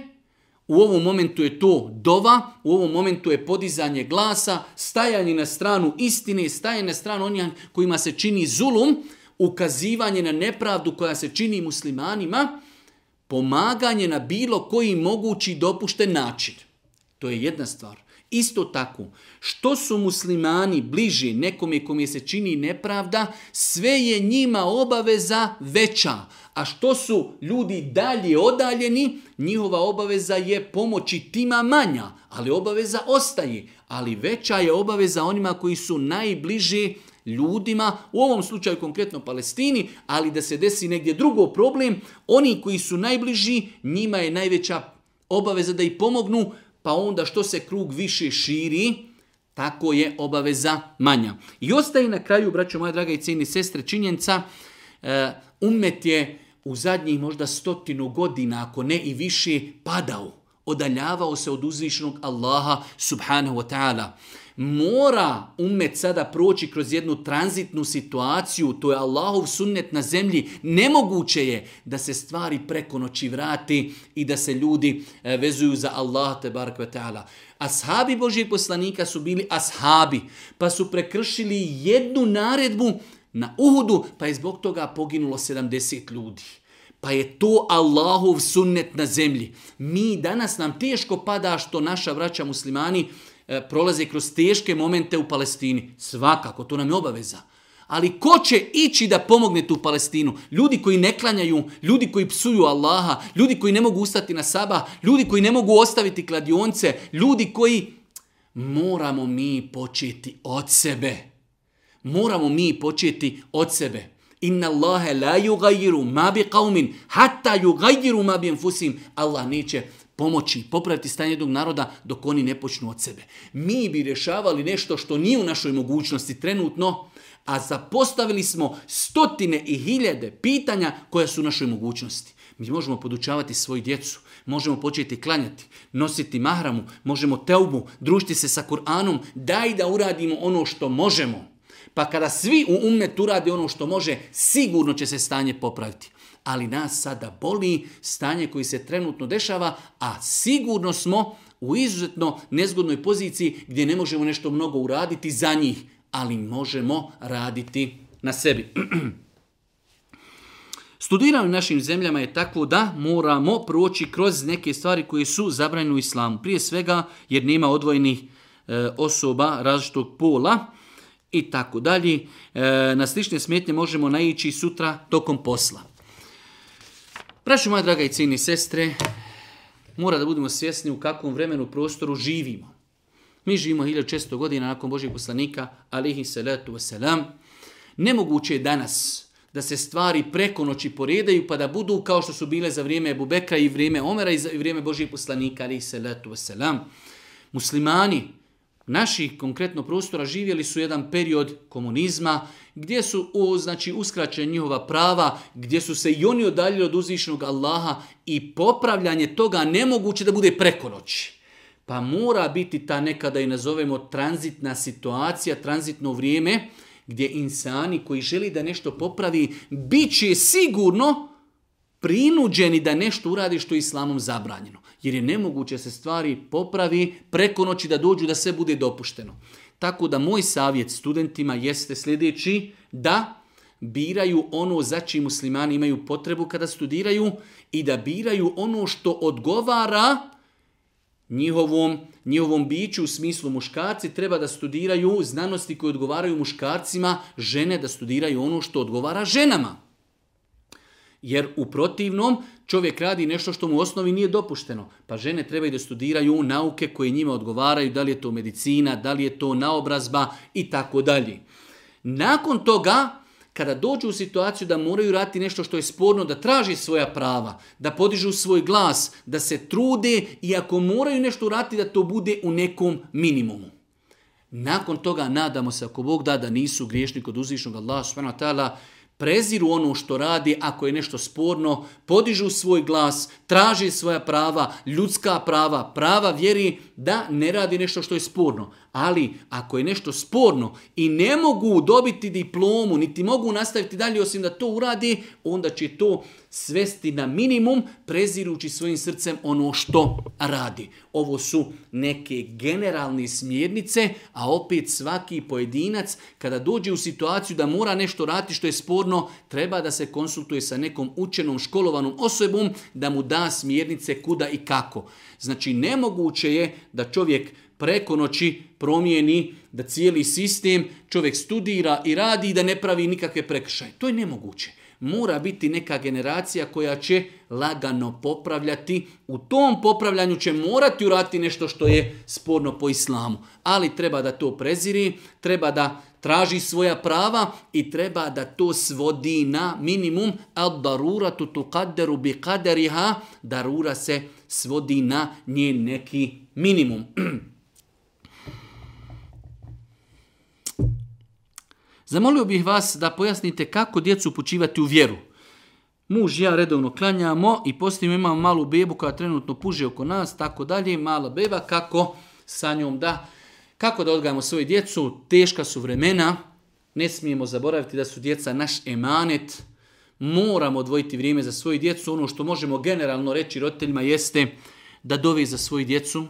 U ovom momentu je to dova, u ovom momentu je podizanje glasa, stajanje na stranu istine, stajanje na stranu onih kojima se čini zulum ukazivanje na nepravdu koja se čini muslimanima, pomaganje na bilo koji mogući dopušten način. To je jedna stvar. Isto tako, što su muslimani bliži nekome kom se čini nepravda, sve je njima obaveza veća. A što su ljudi dalje odaljeni, njihova obaveza je pomoći tima manja, ali obaveza ostaje. Ali veća je obaveza onima koji su najbliži ljudima, u ovom slučaju konkretno Palestini, ali da se desi negdje drugo problem, oni koji su najbliži, njima je najveća obaveza da ih pomognu, pa onda što se krug više širi, tako je obaveza manja. I ostaje na kraju, braćo moja draga i cijeni sestre, činjenica, e, umet je u zadnjih možda stotinu godina, ako ne i više, padao, odaljavao se od uzvišnog Allaha subhanahu wa ta'ala mora umet sada proći kroz jednu tranzitnu situaciju, to je Allahov sunnet na zemlji, nemoguće je da se stvari preko noći vrati i da se ljudi e, vezuju za Allah te barakve ta'ala. Ashabi Božijeg poslanika su bili ashabi, pa su prekršili jednu naredbu na Uhudu, pa je zbog toga poginulo 70 ljudi. Pa je to Allahov sunnet na zemlji. Mi danas nam teško pada što naša vraća muslimani E, prolaze kroz teške momente u Palestini. Svakako, to nam je obaveza. Ali ko će ići da pomogne tu Palestinu? Ljudi koji ne klanjaju, ljudi koji psuju Allaha, ljudi koji ne mogu ustati na saba, ljudi koji ne mogu ostaviti kladionce, ljudi koji... Moramo mi početi od sebe. Moramo mi početi od sebe. Inna Allahe la yugayiru ma bi qaumin hatta yugayiru ma bi Allah neće pomoći, popraviti stanje jednog naroda dok oni ne počnu od sebe. Mi bi rješavali nešto što nije u našoj mogućnosti trenutno, a zapostavili smo stotine i hiljade pitanja koja su u našoj mogućnosti. Mi možemo podučavati svoju djecu, možemo početi klanjati, nositi mahramu, možemo teubu, družiti se sa Kur'anom, daj da uradimo ono što možemo. Pa kada svi u umet urade ono što može, sigurno će se stanje popraviti ali nas sada boli stanje koji se trenutno dešava, a sigurno smo u izuzetno nezgodnoj poziciji gdje ne možemo nešto mnogo uraditi za njih, ali možemo raditi na sebi. Studiranje u našim zemljama je tako da moramo proći kroz neke stvari koje su zabranjene u islamu. Prije svega jer nema odvojenih e, osoba različitog pola i tako dalje. E, na slične smetnje možemo naići sutra tokom posla. Braćo moja draga i cijeni sestre, mora da budemo svjesni u kakvom vremenu prostoru živimo. Mi živimo 1600 godina nakon Božih poslanika, alihi salatu wasalam. Nemoguće je danas da se stvari preko noći poredaju pa da budu kao što su bile za vrijeme Ebu Bekra i vrijeme Omera i za vrijeme Božih poslanika, alihi salatu wasalam. Muslimani, Naši konkretno prostora živjeli su jedan period komunizma gdje su o, znači, uskraćene njihova prava, gdje su se i oni odaljili od uzvišnog Allaha i popravljanje toga nemoguće da bude preko noći. Pa mora biti ta nekada i nazovemo tranzitna situacija, tranzitno vrijeme gdje insani koji želi da nešto popravi bit će sigurno prinuđeni da nešto uradi što je islamom zabranjeno jer je nemoguće se stvari popravi preko noći da dođu da sve bude dopušteno. Tako da moj savjet studentima jeste sljedeći da biraju ono za čim muslimani imaju potrebu kada studiraju i da biraju ono što odgovara njihovom, njihovom biću u smislu muškarci treba da studiraju znanosti koje odgovaraju muškarcima, žene da studiraju ono što odgovara ženama. Jer u protivnom čovjek radi nešto što mu u osnovi nije dopušteno. Pa žene trebaju da studiraju nauke koje njima odgovaraju, da li je to medicina, da li je to naobrazba i tako dalje. Nakon toga, kada dođu u situaciju da moraju raditi nešto što je sporno, da traži svoja prava, da podižu svoj glas, da se trude i ako moraju nešto raditi da to bude u nekom minimumu. Nakon toga nadamo se ako Bog da da nisu griješni kod uzvišnog Allaha subhanahu preziru ono što radi ako je nešto sporno, podižu svoj glas, traži svoja prava, ljudska prava, prava vjeri da ne radi nešto što je sporno. Ali ako je nešto sporno i ne mogu dobiti diplomu, niti mogu nastaviti dalje osim da to uradi, onda će to svesti na minimum prezirući svojim srcem ono što radi. Ovo su neke generalne smjernice, a opet svaki pojedinac kada dođe u situaciju da mora nešto raditi što je sporno, treba da se konsultuje sa nekom učenom, školovanom osobom da mu da smjernice kuda i kako. Znači nemoguće je da čovjek preko noći promijeni da cijeli sistem čovjek studira i radi i da ne pravi nikakve prekršaje. To je nemoguće. Mora biti neka generacija koja će lagano popravljati. U tom popravljanju će morati urati nešto što je sporno po islamu. Ali treba da to preziri, treba da traži svoja prava i treba da to svodi na minimum al daruratu kaderu bi kaderiha, darura se svodi na nje neki minimum. Zamolio bih vas da pojasnite kako djecu upućivati u vjeru. Muž ja redovno klanjamo i poslije imamo malu bebu koja trenutno puži oko nas, tako dalje, mala beba, kako sa njom da, kako da odgajamo svoju djecu, teška su vremena, ne smijemo zaboraviti da su djeca naš emanet, moramo odvojiti vrijeme za svoju djecu, ono što možemo generalno reći roditeljima jeste da dove za svoju djecu,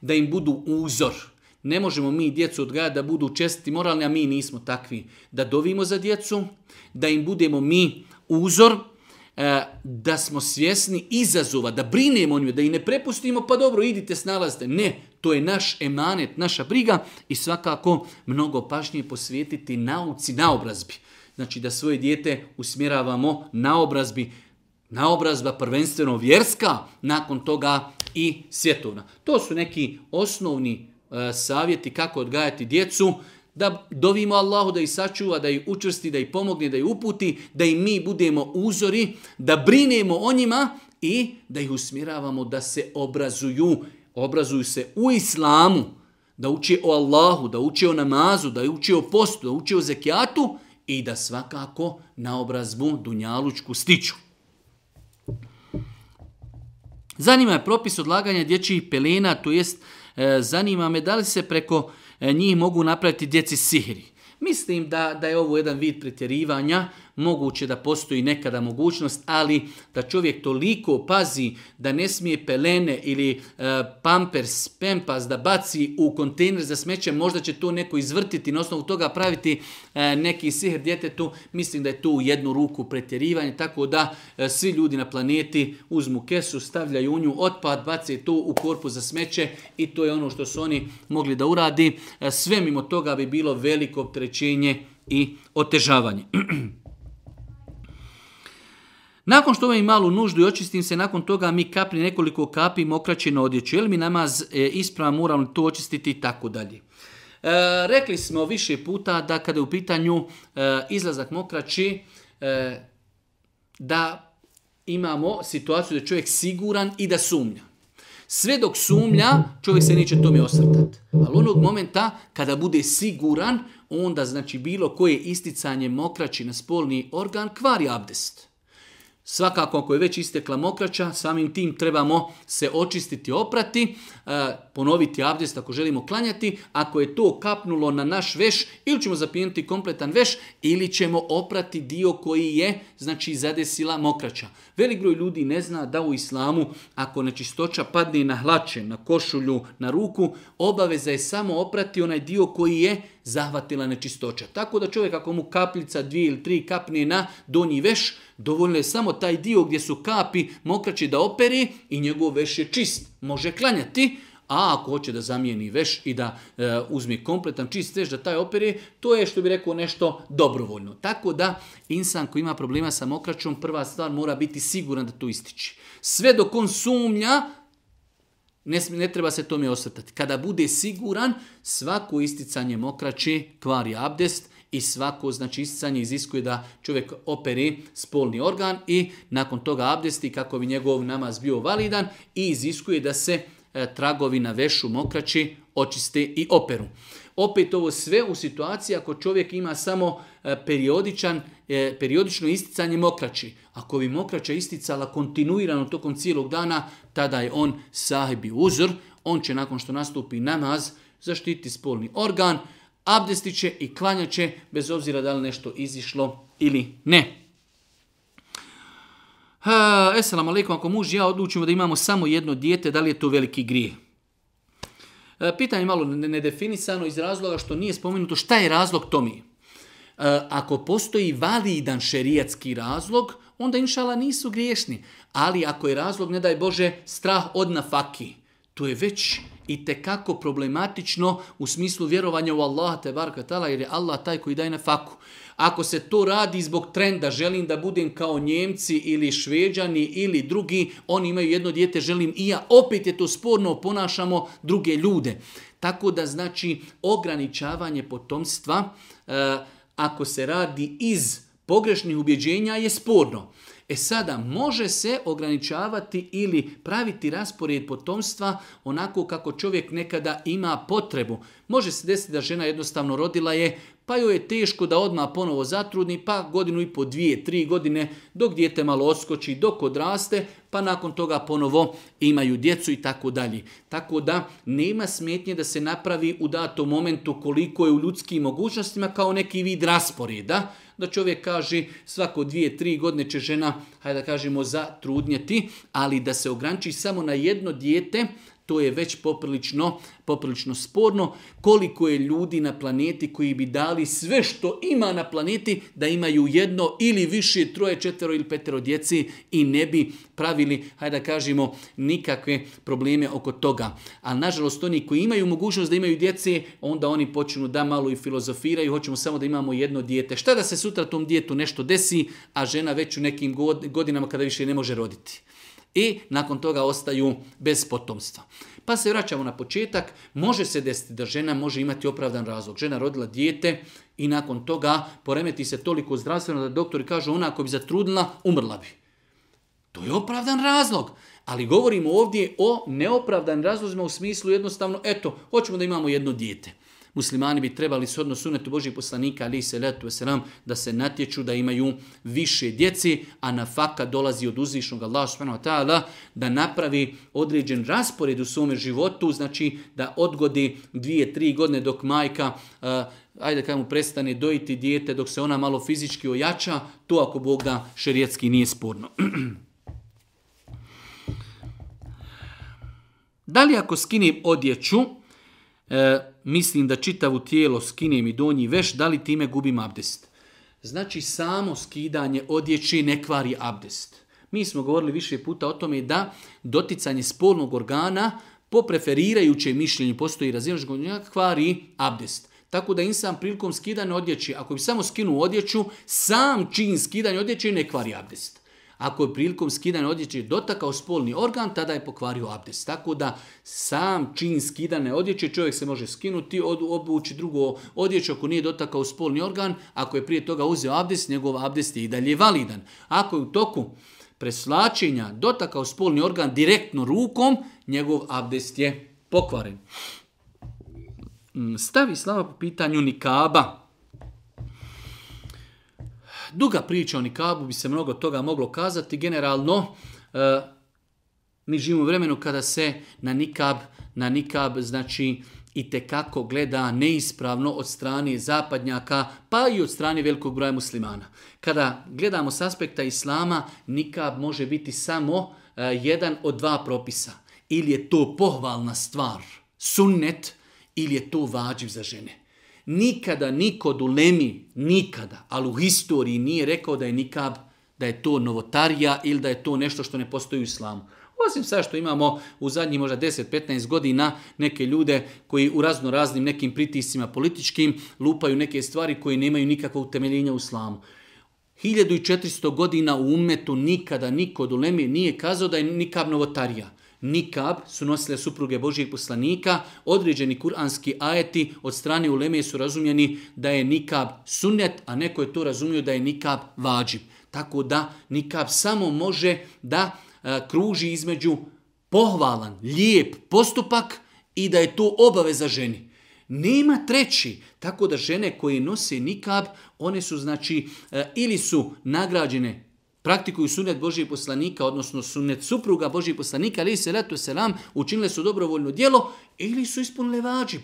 da im budu uzor, ne možemo mi djecu odgajati da budu čestiti moralni, a mi nismo takvi. Da dovimo za djecu, da im budemo mi uzor, e, da smo svjesni izazova, da brinemo o da ih ne prepustimo, pa dobro, idite, snalazite. Ne, to je naš emanet, naša briga i svakako mnogo pažnje posvijetiti nauci, na obrazbi. Znači da svoje dijete usmjeravamo na obrazbi, na obrazba prvenstveno vjerska, nakon toga i svjetovna. To su neki osnovni E, savjeti kako odgajati djecu, da dovimo Allahu da ih sačuva, da ih učvrsti, da ih pomogne, da ih uputi, da i mi budemo uzori, da brinemo o njima i da ih usmjeravamo da se obrazuju, obrazuju se u islamu, da uče o Allahu, da uče o namazu, da uče o postu, da uče o zekijatu i da svakako na obrazbu dunjalučku stiču. Zanima je propis odlaganja dječjih pelena, to jest E, zanima me da li se preko e, njih mogu napraviti djeci sihri. Mislim da, da je ovo jedan vid pretjerivanja, moguće da postoji nekada mogućnost, ali da čovjek toliko pazi da ne smije pelene ili e, pampers, pempas da baci u kontejner za smeće, možda će to neko izvrtiti, na osnovu toga praviti e, neki sihr djetetu, mislim da je to u jednu ruku pretjerivanje, tako da e, svi ljudi na planeti uzmu kesu, stavljaju u nju otpad, baci to u korpu za smeće i to je ono što su oni mogli da uradi. E, sve mimo toga bi bilo veliko opterećenje i otežavanje. Nakon što imam malu nuždu i očistim se, nakon toga mi kapni nekoliko kapi mokraće na odjeću. Jel mi namaz e, ispravan, moram to očistiti i tako dalje. E, rekli smo više puta da kada je u pitanju e, izlazak mokraći, e, da imamo situaciju da je čovjek siguran i da sumnja. Sve dok sumnja, čovjek se neće tome osvrtati. Ali onog momenta kada bude siguran, onda znači bilo koje isticanje mokraći na spolni organ kvari abdest. Svakako ako je već istekla mokraća, samim tim trebamo se očistiti, oprati, e, ponoviti abdest ako želimo klanjati. Ako je to kapnulo na naš veš, ili ćemo zapijeniti kompletan veš, ili ćemo oprati dio koji je, znači, zadesila mokraća. Velik broj ljudi ne zna da u islamu, ako nečistoća padne na hlače, na košulju, na ruku, obaveza je samo oprati onaj dio koji je zahvatila nečistoća. Tako da čovjek ako mu kapljica dvije ili tri kapne na donji veš, dovoljno je samo taj dio gdje su kapi mokraći da operi i njegov veš je čist. Može klanjati, a ako hoće da zamijeni veš i da e, uzme kompletan čist veš da taj operi, to je što bi rekao nešto dobrovoljno. Tako da insan koji ima problema sa mokraćom, prva stvar mora biti siguran da to ističe. Sve dok on sumnja ne, ne treba se tome osvrtati. Kada bude siguran, svako isticanje mokraće kvari abdest i svako znači isticanje iziskuje da čovjek operi spolni organ i nakon toga abdesti kako bi njegov namaz bio validan i iziskuje da se e, tragovi na vešu mokraći očiste i operu. Opet ovo sve u situaciji ako čovjek ima samo e, periodičan, e, periodično isticanje mokrači. Ako bi mokrača isticala kontinuirano tokom cijelog dana, tada je on sahibi uzor. On će nakon što nastupi namaz zaštiti spolni organ, abdestit će i klanjat će bez obzira da li nešto izišlo ili ne. Esalamu alaikum, ako muž ja odlučimo da imamo samo jedno dijete, da li je to veliki grijeh? E, pitanje malo nedefinisano iz razloga što nije spomenuto šta je razlog tomi. E, ako postoji validan šerijatski razlog, onda inšala nisu griješni. Ali ako je razlog, ne daj Bože, strah od nafaki, to je već i tekako problematično u smislu vjerovanja u Allaha te barka tala, jer je Allah taj koji daje faku. Ako se to radi zbog trenda, želim da budem kao Njemci ili Šveđani ili drugi, oni imaju jedno dijete, želim i ja, opet je to sporno, ponašamo druge ljude. Tako da znači ograničavanje potomstva, e, ako se radi iz pogrešnih ubjeđenja, je sporno. E sada, može se ograničavati ili praviti raspored potomstva onako kako čovjek nekada ima potrebu. Može se desiti da žena jednostavno rodila je, pa joj je teško da odmah ponovo zatrudni, pa godinu i po dvije, tri godine, dok dijete malo oskoči, dok odraste, pa nakon toga ponovo imaju djecu i tako dalje. Tako da nema smetnje da se napravi u datom momentu koliko je u ljudskim mogućnostima kao neki vid rasporeda, da čovjek kaže svako dvije, tri godine će žena, hajde da kažemo, zatrudnjeti, ali da se ograniči samo na jedno dijete, to je već poprilično, poprilično sporno. Koliko je ljudi na planeti koji bi dali sve što ima na planeti da imaju jedno ili više, troje, četvero ili petero djeci i ne bi pravili, hajde da kažemo, nikakve probleme oko toga. A nažalost oni koji imaju mogućnost da imaju djece, onda oni počinu da malo i filozofiraju, hoćemo samo da imamo jedno dijete. Šta da se sutra tom djetu nešto desi, a žena već u nekim godinama kada više ne može roditi i nakon toga ostaju bez potomstva. Pa se vraćamo na početak, može se desiti da žena može imati opravdan razlog. Žena rodila dijete i nakon toga poremeti se toliko zdravstveno da doktori kažu ona ako bi zatrudila, umrla bi. To je opravdan razlog. Ali govorimo ovdje o neopravdan razlozima u smislu jednostavno, eto, hoćemo da imamo jedno dijete. Muslimani bi trebali odnosu sunetu Božih poslanika, ali se letu veselam, da se natječu, da imaju više djeci, a na faka dolazi od uzvišnog Allah ta'ala, da napravi određen raspored u svome životu, znači da odgodi dvije, tri godine dok majka eh, ajde kada mu prestane dojiti dijete dok se ona malo fizički ojača, to ako Bog da šerijetski nije sporno. da li ako skinem odjeću, eh, mislim da čitavu tijelo skinem i donji veš, da li time gubim abdest? Znači samo skidanje odjeći ne kvari abdest. Mi smo govorili više puta o tome da doticanje spolnog organa po preferirajućem mišljenju postoji organa znači, kvari abdest. Tako da sam prilikom skidanja odjeći, ako bi samo skinuo odjeću, sam čin skidanje odjeće ne kvari abdest. Ako je prilikom skidanja odjeće dotakao spolni organ, tada je pokvario abdest. Tako da sam čin skidane odjeće čovjek se može skinuti, obući drugo odjeću ako nije dotakao spolni organ. Ako je prije toga uzeo abdest, njegov abdest je i dalje validan. Ako je u toku preslačenja dotakao spolni organ direktno rukom, njegov abdest je pokvaren. Mm, stavi slava po pitanju nikaba duga priča o nikabu bi se mnogo toga moglo kazati. Generalno, e, mi živimo u vremenu kada se na nikab, na nikab znači i kako gleda neispravno od strane zapadnjaka, pa i od strane velikog broja muslimana. Kada gledamo s aspekta islama, nikab može biti samo e, jedan od dva propisa. Ili je to pohvalna stvar, sunnet, ili je to vađiv za žene. Nikada niko dulemi, nikada, ali u historiji nije rekao da je nikab, da je to novotarija ili da je to nešto što ne postoji u islamu. Osim sada što imamo u zadnjih možda 10-15 godina neke ljude koji u razno raznim nekim pritiscima političkim lupaju neke stvari koje nemaju nikakvog utemeljenja u islamu. 1400 godina u umetu nikada niko Dulemi nije kazao da je nikab novotarija nikab su nosile supruge Božijeg poslanika, određeni kuranski ajeti od strane uleme su razumljeni da je nikab sunnet, a neko je to razumio da je nikab vađib. Tako da nikab samo može da e, kruži između pohvalan, lijep postupak i da je to obaveza ženi. Nema treći, tako da žene koje nose nikab, one su znači e, ili su nagrađene praktikuju sunet Božijeg poslanika, odnosno sunet supruga Božijeg poslanika, ali se letu selam, učinile su dobrovoljno djelo ili su ispunile vađib.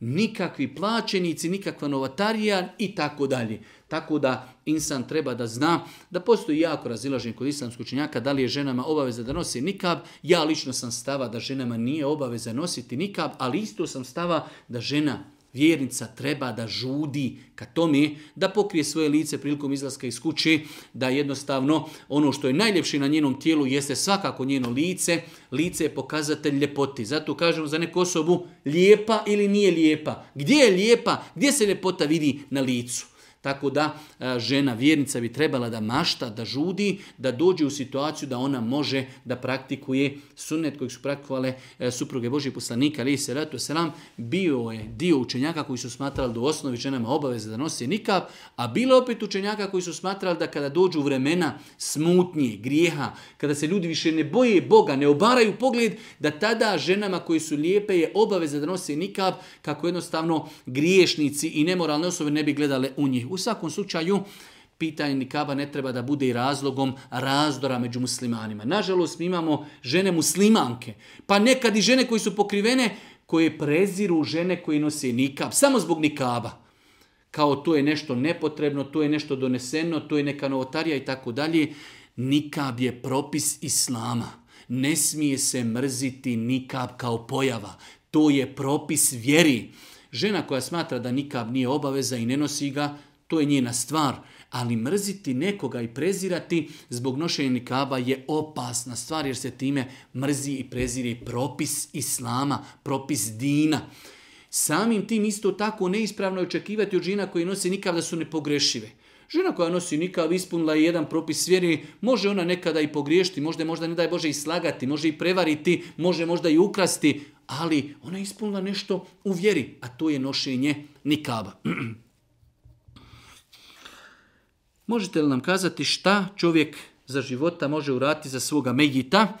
Nikakvi plaćenici, nikakva novatarija i tako dalje. Tako da insan treba da zna da postoji jako razilažen kod islamskog činjaka da li je ženama obaveza da nosi nikab. Ja lično sam stava da ženama nije obaveza nositi nikab, ali isto sam stava da žena vjernica treba da žudi ka tome, da pokrije svoje lice prilikom izlaska iz kuće, da jednostavno ono što je najljepše na njenom tijelu jeste svakako njeno lice. Lice je pokazatelj ljepoti. Zato kažemo za neku osobu lijepa ili nije lijepa. Gdje je lijepa? Gdje se ljepota vidi na licu? Tako da e, žena vjernica bi trebala da mašta, da žudi, da dođe u situaciju da ona može da praktikuje sunnet kojeg su praktikovale e, supruge Božje poslanika, ali se ratu selam, bio je dio učenjaka koji su smatrali da u osnovi ženama obaveze da nosi nikav, a bilo opet učenjaka koji su smatrali da kada dođu vremena smutnje, grijeha, kada se ljudi više ne boje Boga, ne obaraju pogled, da tada ženama koji su lijepe je obaveze da nosi nikab, kako jednostavno griješnici i nemoralne osobe ne bi gledale u njih. U svakom slučaju, pitanje nikaba ne treba da bude i razlogom razdora među muslimanima. Nažalost, mi imamo žene muslimanke, pa nekad i žene koji su pokrivene, koje preziru žene koje nose nikab, samo zbog nikaba kao to je nešto nepotrebno, to je nešto doneseno, to je neka novotarija i tako dalje. Nikab je propis islama. Ne smije se mrziti nikab kao pojava. To je propis vjeri. Žena koja smatra da nikab nije obaveza i ne nosi ga, to je njena stvar, ali mrziti nekoga i prezirati zbog nošenja nikaba je opasna stvar jer se time mrzi i preziri propis islama, propis dina. Samim tim isto tako neispravno je očekivati od žena koji nosi nikav da su nepogrešive. Žena koja nosi nikav ispunila je jedan propis vjeri, može ona nekada i pogriješiti, možda možda ne daj Bože i slagati, može i prevariti, može možda i ukrasti, ali ona ispunila nešto u vjeri, a to je nošenje nikaba. Možete li nam kazati šta čovjek za života može urati za svoga mejita.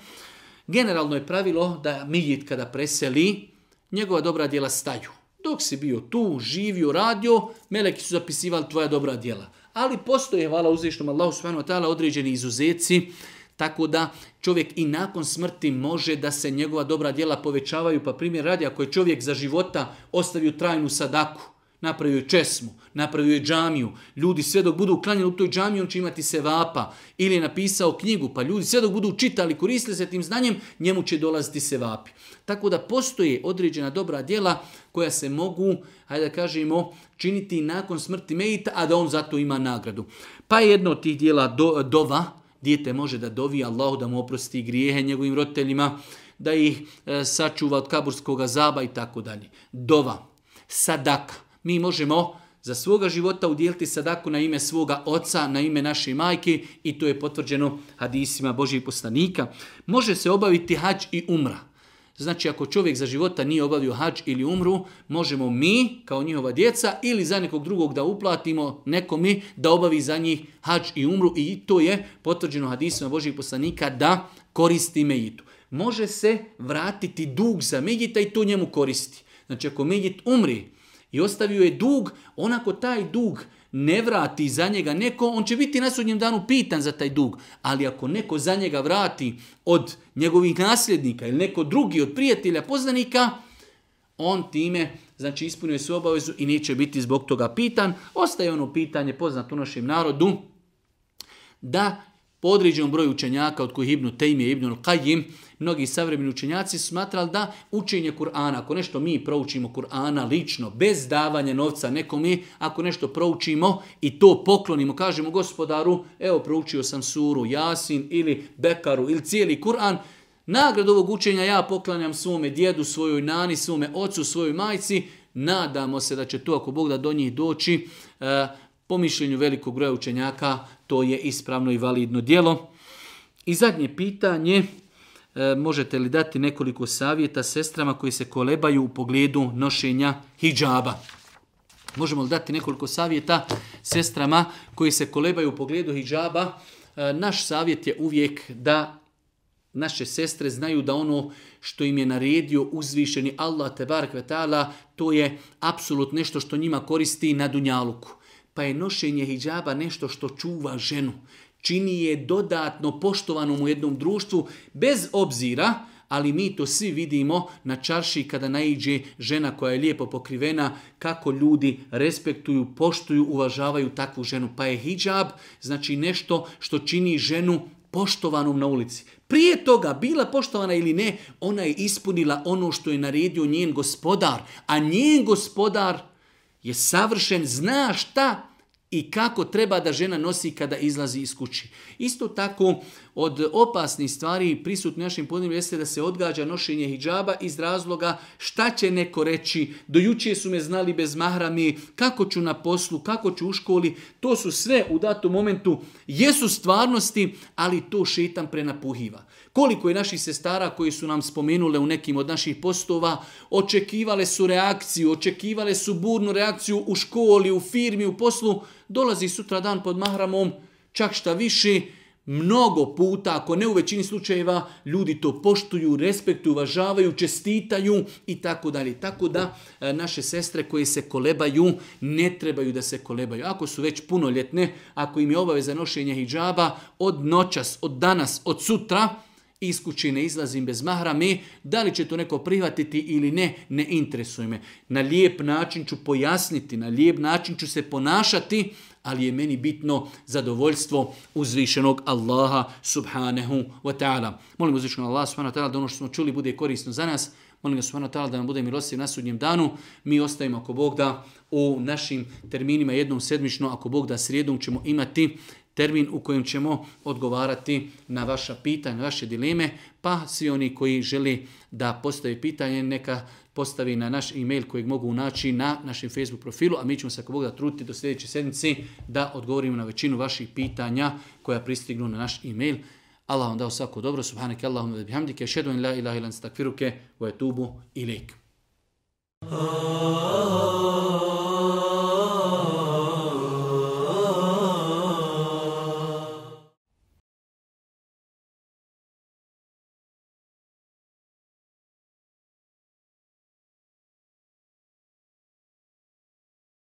Generalno je pravilo da Mejit kada preseli, njegova dobra djela staju. Dok si bio tu, živio, radio, meleki su zapisivali tvoja dobra djela. Ali postoje, hvala uzvišnom Allahu subhanahu wa ta'ala, određeni izuzeci, tako da čovjek i nakon smrti može da se njegova dobra djela povećavaju. Pa primjer radi, ako je čovjek za života ostavio trajnu sadaku, Napravio je česmu, napravio je džamiju. Ljudi sve dok budu uklanjeni u toj džamiji, on će imati se vapa. Ili je napisao knjigu, pa ljudi sve dok budu čitali, koristili se tim znanjem, njemu će dolaziti se vapi. Tako da postoje određena dobra djela koja se mogu, hajde da kažemo, činiti nakon smrti Mejita, a da on zato ima nagradu. Pa je jedno od tih djela dova, dijete može da dovi Allahu da mu oprosti grijehe njegovim roditeljima, da ih e, sačuva od kaburskog zaba i tako dalje. Dova, sadaka, mi možemo za svoga života udjeliti sadaku na ime svoga oca, na ime naše majke i to je potvrđeno hadisima Božih poslanika. Može se obaviti hađ i umra. Znači ako čovjek za života nije obavio hađ ili umru, možemo mi kao njihova djeca ili za nekog drugog da uplatimo mi da obavi za njih hađ i umru i to je potvrđeno hadisima Božih poslanika da koristi mejitu. Može se vratiti dug za Mejita i to njemu koristi. Znači ako Mejit umri, i ostavio je dug, onako taj dug ne vrati za njega neko, on će biti na sudnjem danu pitan za taj dug, ali ako neko za njega vrati od njegovih nasljednika ili neko drugi od prijatelja, poznanika, on time znači ispunio je svoju obavezu i neće biti zbog toga pitan. Ostaje ono pitanje poznato u našem narodu da po broj broju učenjaka od kojih Ibnu Tejmije, Ibnu al mnogi savremeni učenjaci smatrali da učenje Kur'ana, ako nešto mi proučimo Kur'ana lično, bez davanja novca nekome, ako nešto proučimo i to poklonimo, kažemo gospodaru, evo proučio sam suru Jasin ili Bekaru ili cijeli Kur'an, Nagrad ovog učenja ja poklanjam svome djedu, svojoj nani, svome ocu, svojoj majci. Nadamo se da će tu, ako Bog da do njih doći, e, po mišljenju velikog broja učenjaka, to je ispravno i validno djelo. I zadnje pitanje, E, možete li dati nekoliko savjeta sestrama koji se kolebaju u pogledu nošenja hijjaba? Možemo li dati nekoliko savjeta sestrama koji se kolebaju u pogledu hijjaba? E, naš savjet je uvijek da naše sestre znaju da ono što im je naredio uzvišeni Allah bar vetala, to je apsolut nešto što njima koristi na dunjaluku. Pa je nošenje hijjaba nešto što čuva ženu, čini je dodatno poštovanom u jednom društvu, bez obzira, ali mi to svi vidimo na čarši kada naiđe žena koja je lijepo pokrivena, kako ljudi respektuju, poštuju, uvažavaju takvu ženu. Pa je hijab, znači nešto što čini ženu poštovanom na ulici. Prije toga, bila poštovana ili ne, ona je ispunila ono što je naredio njen gospodar. A njen gospodar je savršen, zna šta i kako treba da žena nosi kada izlazi iz kući. Isto tako od opasnih stvari prisutni našim podnijem jeste da se odgađa nošenje hijjaba iz razloga šta će neko reći, do su me znali bez mahrami, kako ću na poslu, kako ću u školi, to su sve u datom momentu, jesu stvarnosti, ali to šetan prenapuhiva. Koliko je naših sestara koji su nam spomenule u nekim od naših postova, očekivale su reakciju, očekivale su burnu reakciju u školi, u firmi, u poslu, dolazi sutra dan pod mahramom, čak šta više, Mnogo puta, ako ne u većini slučajeva, ljudi to poštuju, respektuju, uvažavaju, čestitaju i tako dalje. Tako da e, naše sestre koje se kolebaju ne trebaju da se kolebaju. Ako su već punoljetne, ako im je obaveza nošenja hijjaba od noćas, od danas, od sutra, iz ne izlazim bez mahrame, da li će to neko prihvatiti ili ne, ne interesuje me. Na lijep način ću pojasniti, na lijep način ću se ponašati, ali je meni bitno zadovoljstvo uzvišenog Allaha subhanahu wa ta'ala. Molim uzvišenog Allaha subhanahu wa ta'ala da ono što smo čuli bude korisno za nas, Molim ga subhanahu ta'ala da nam bude milostiv na sudnjem danu. Mi ostavimo ako Bog da u našim terminima jednom sedmično, ako Bog da srijedom ćemo imati termin u kojem ćemo odgovarati na vaša pitanja, na vaše dileme, pa svi oni koji želi da postave pitanje neka postavi na naš e-mail kojeg mogu naći na našem Facebook profilu, a mi ćemo se ako Bog da truditi do sljedeće sedmice da odgovorimo na većinu vaših pitanja koja pristignu na naš e-mail. Allah vam dao svako dobro, subhanak Allahumma da bihamdike, šedu in la ilaha ilan stakfiruke, wa etubu ilik. Ah, ah, ah,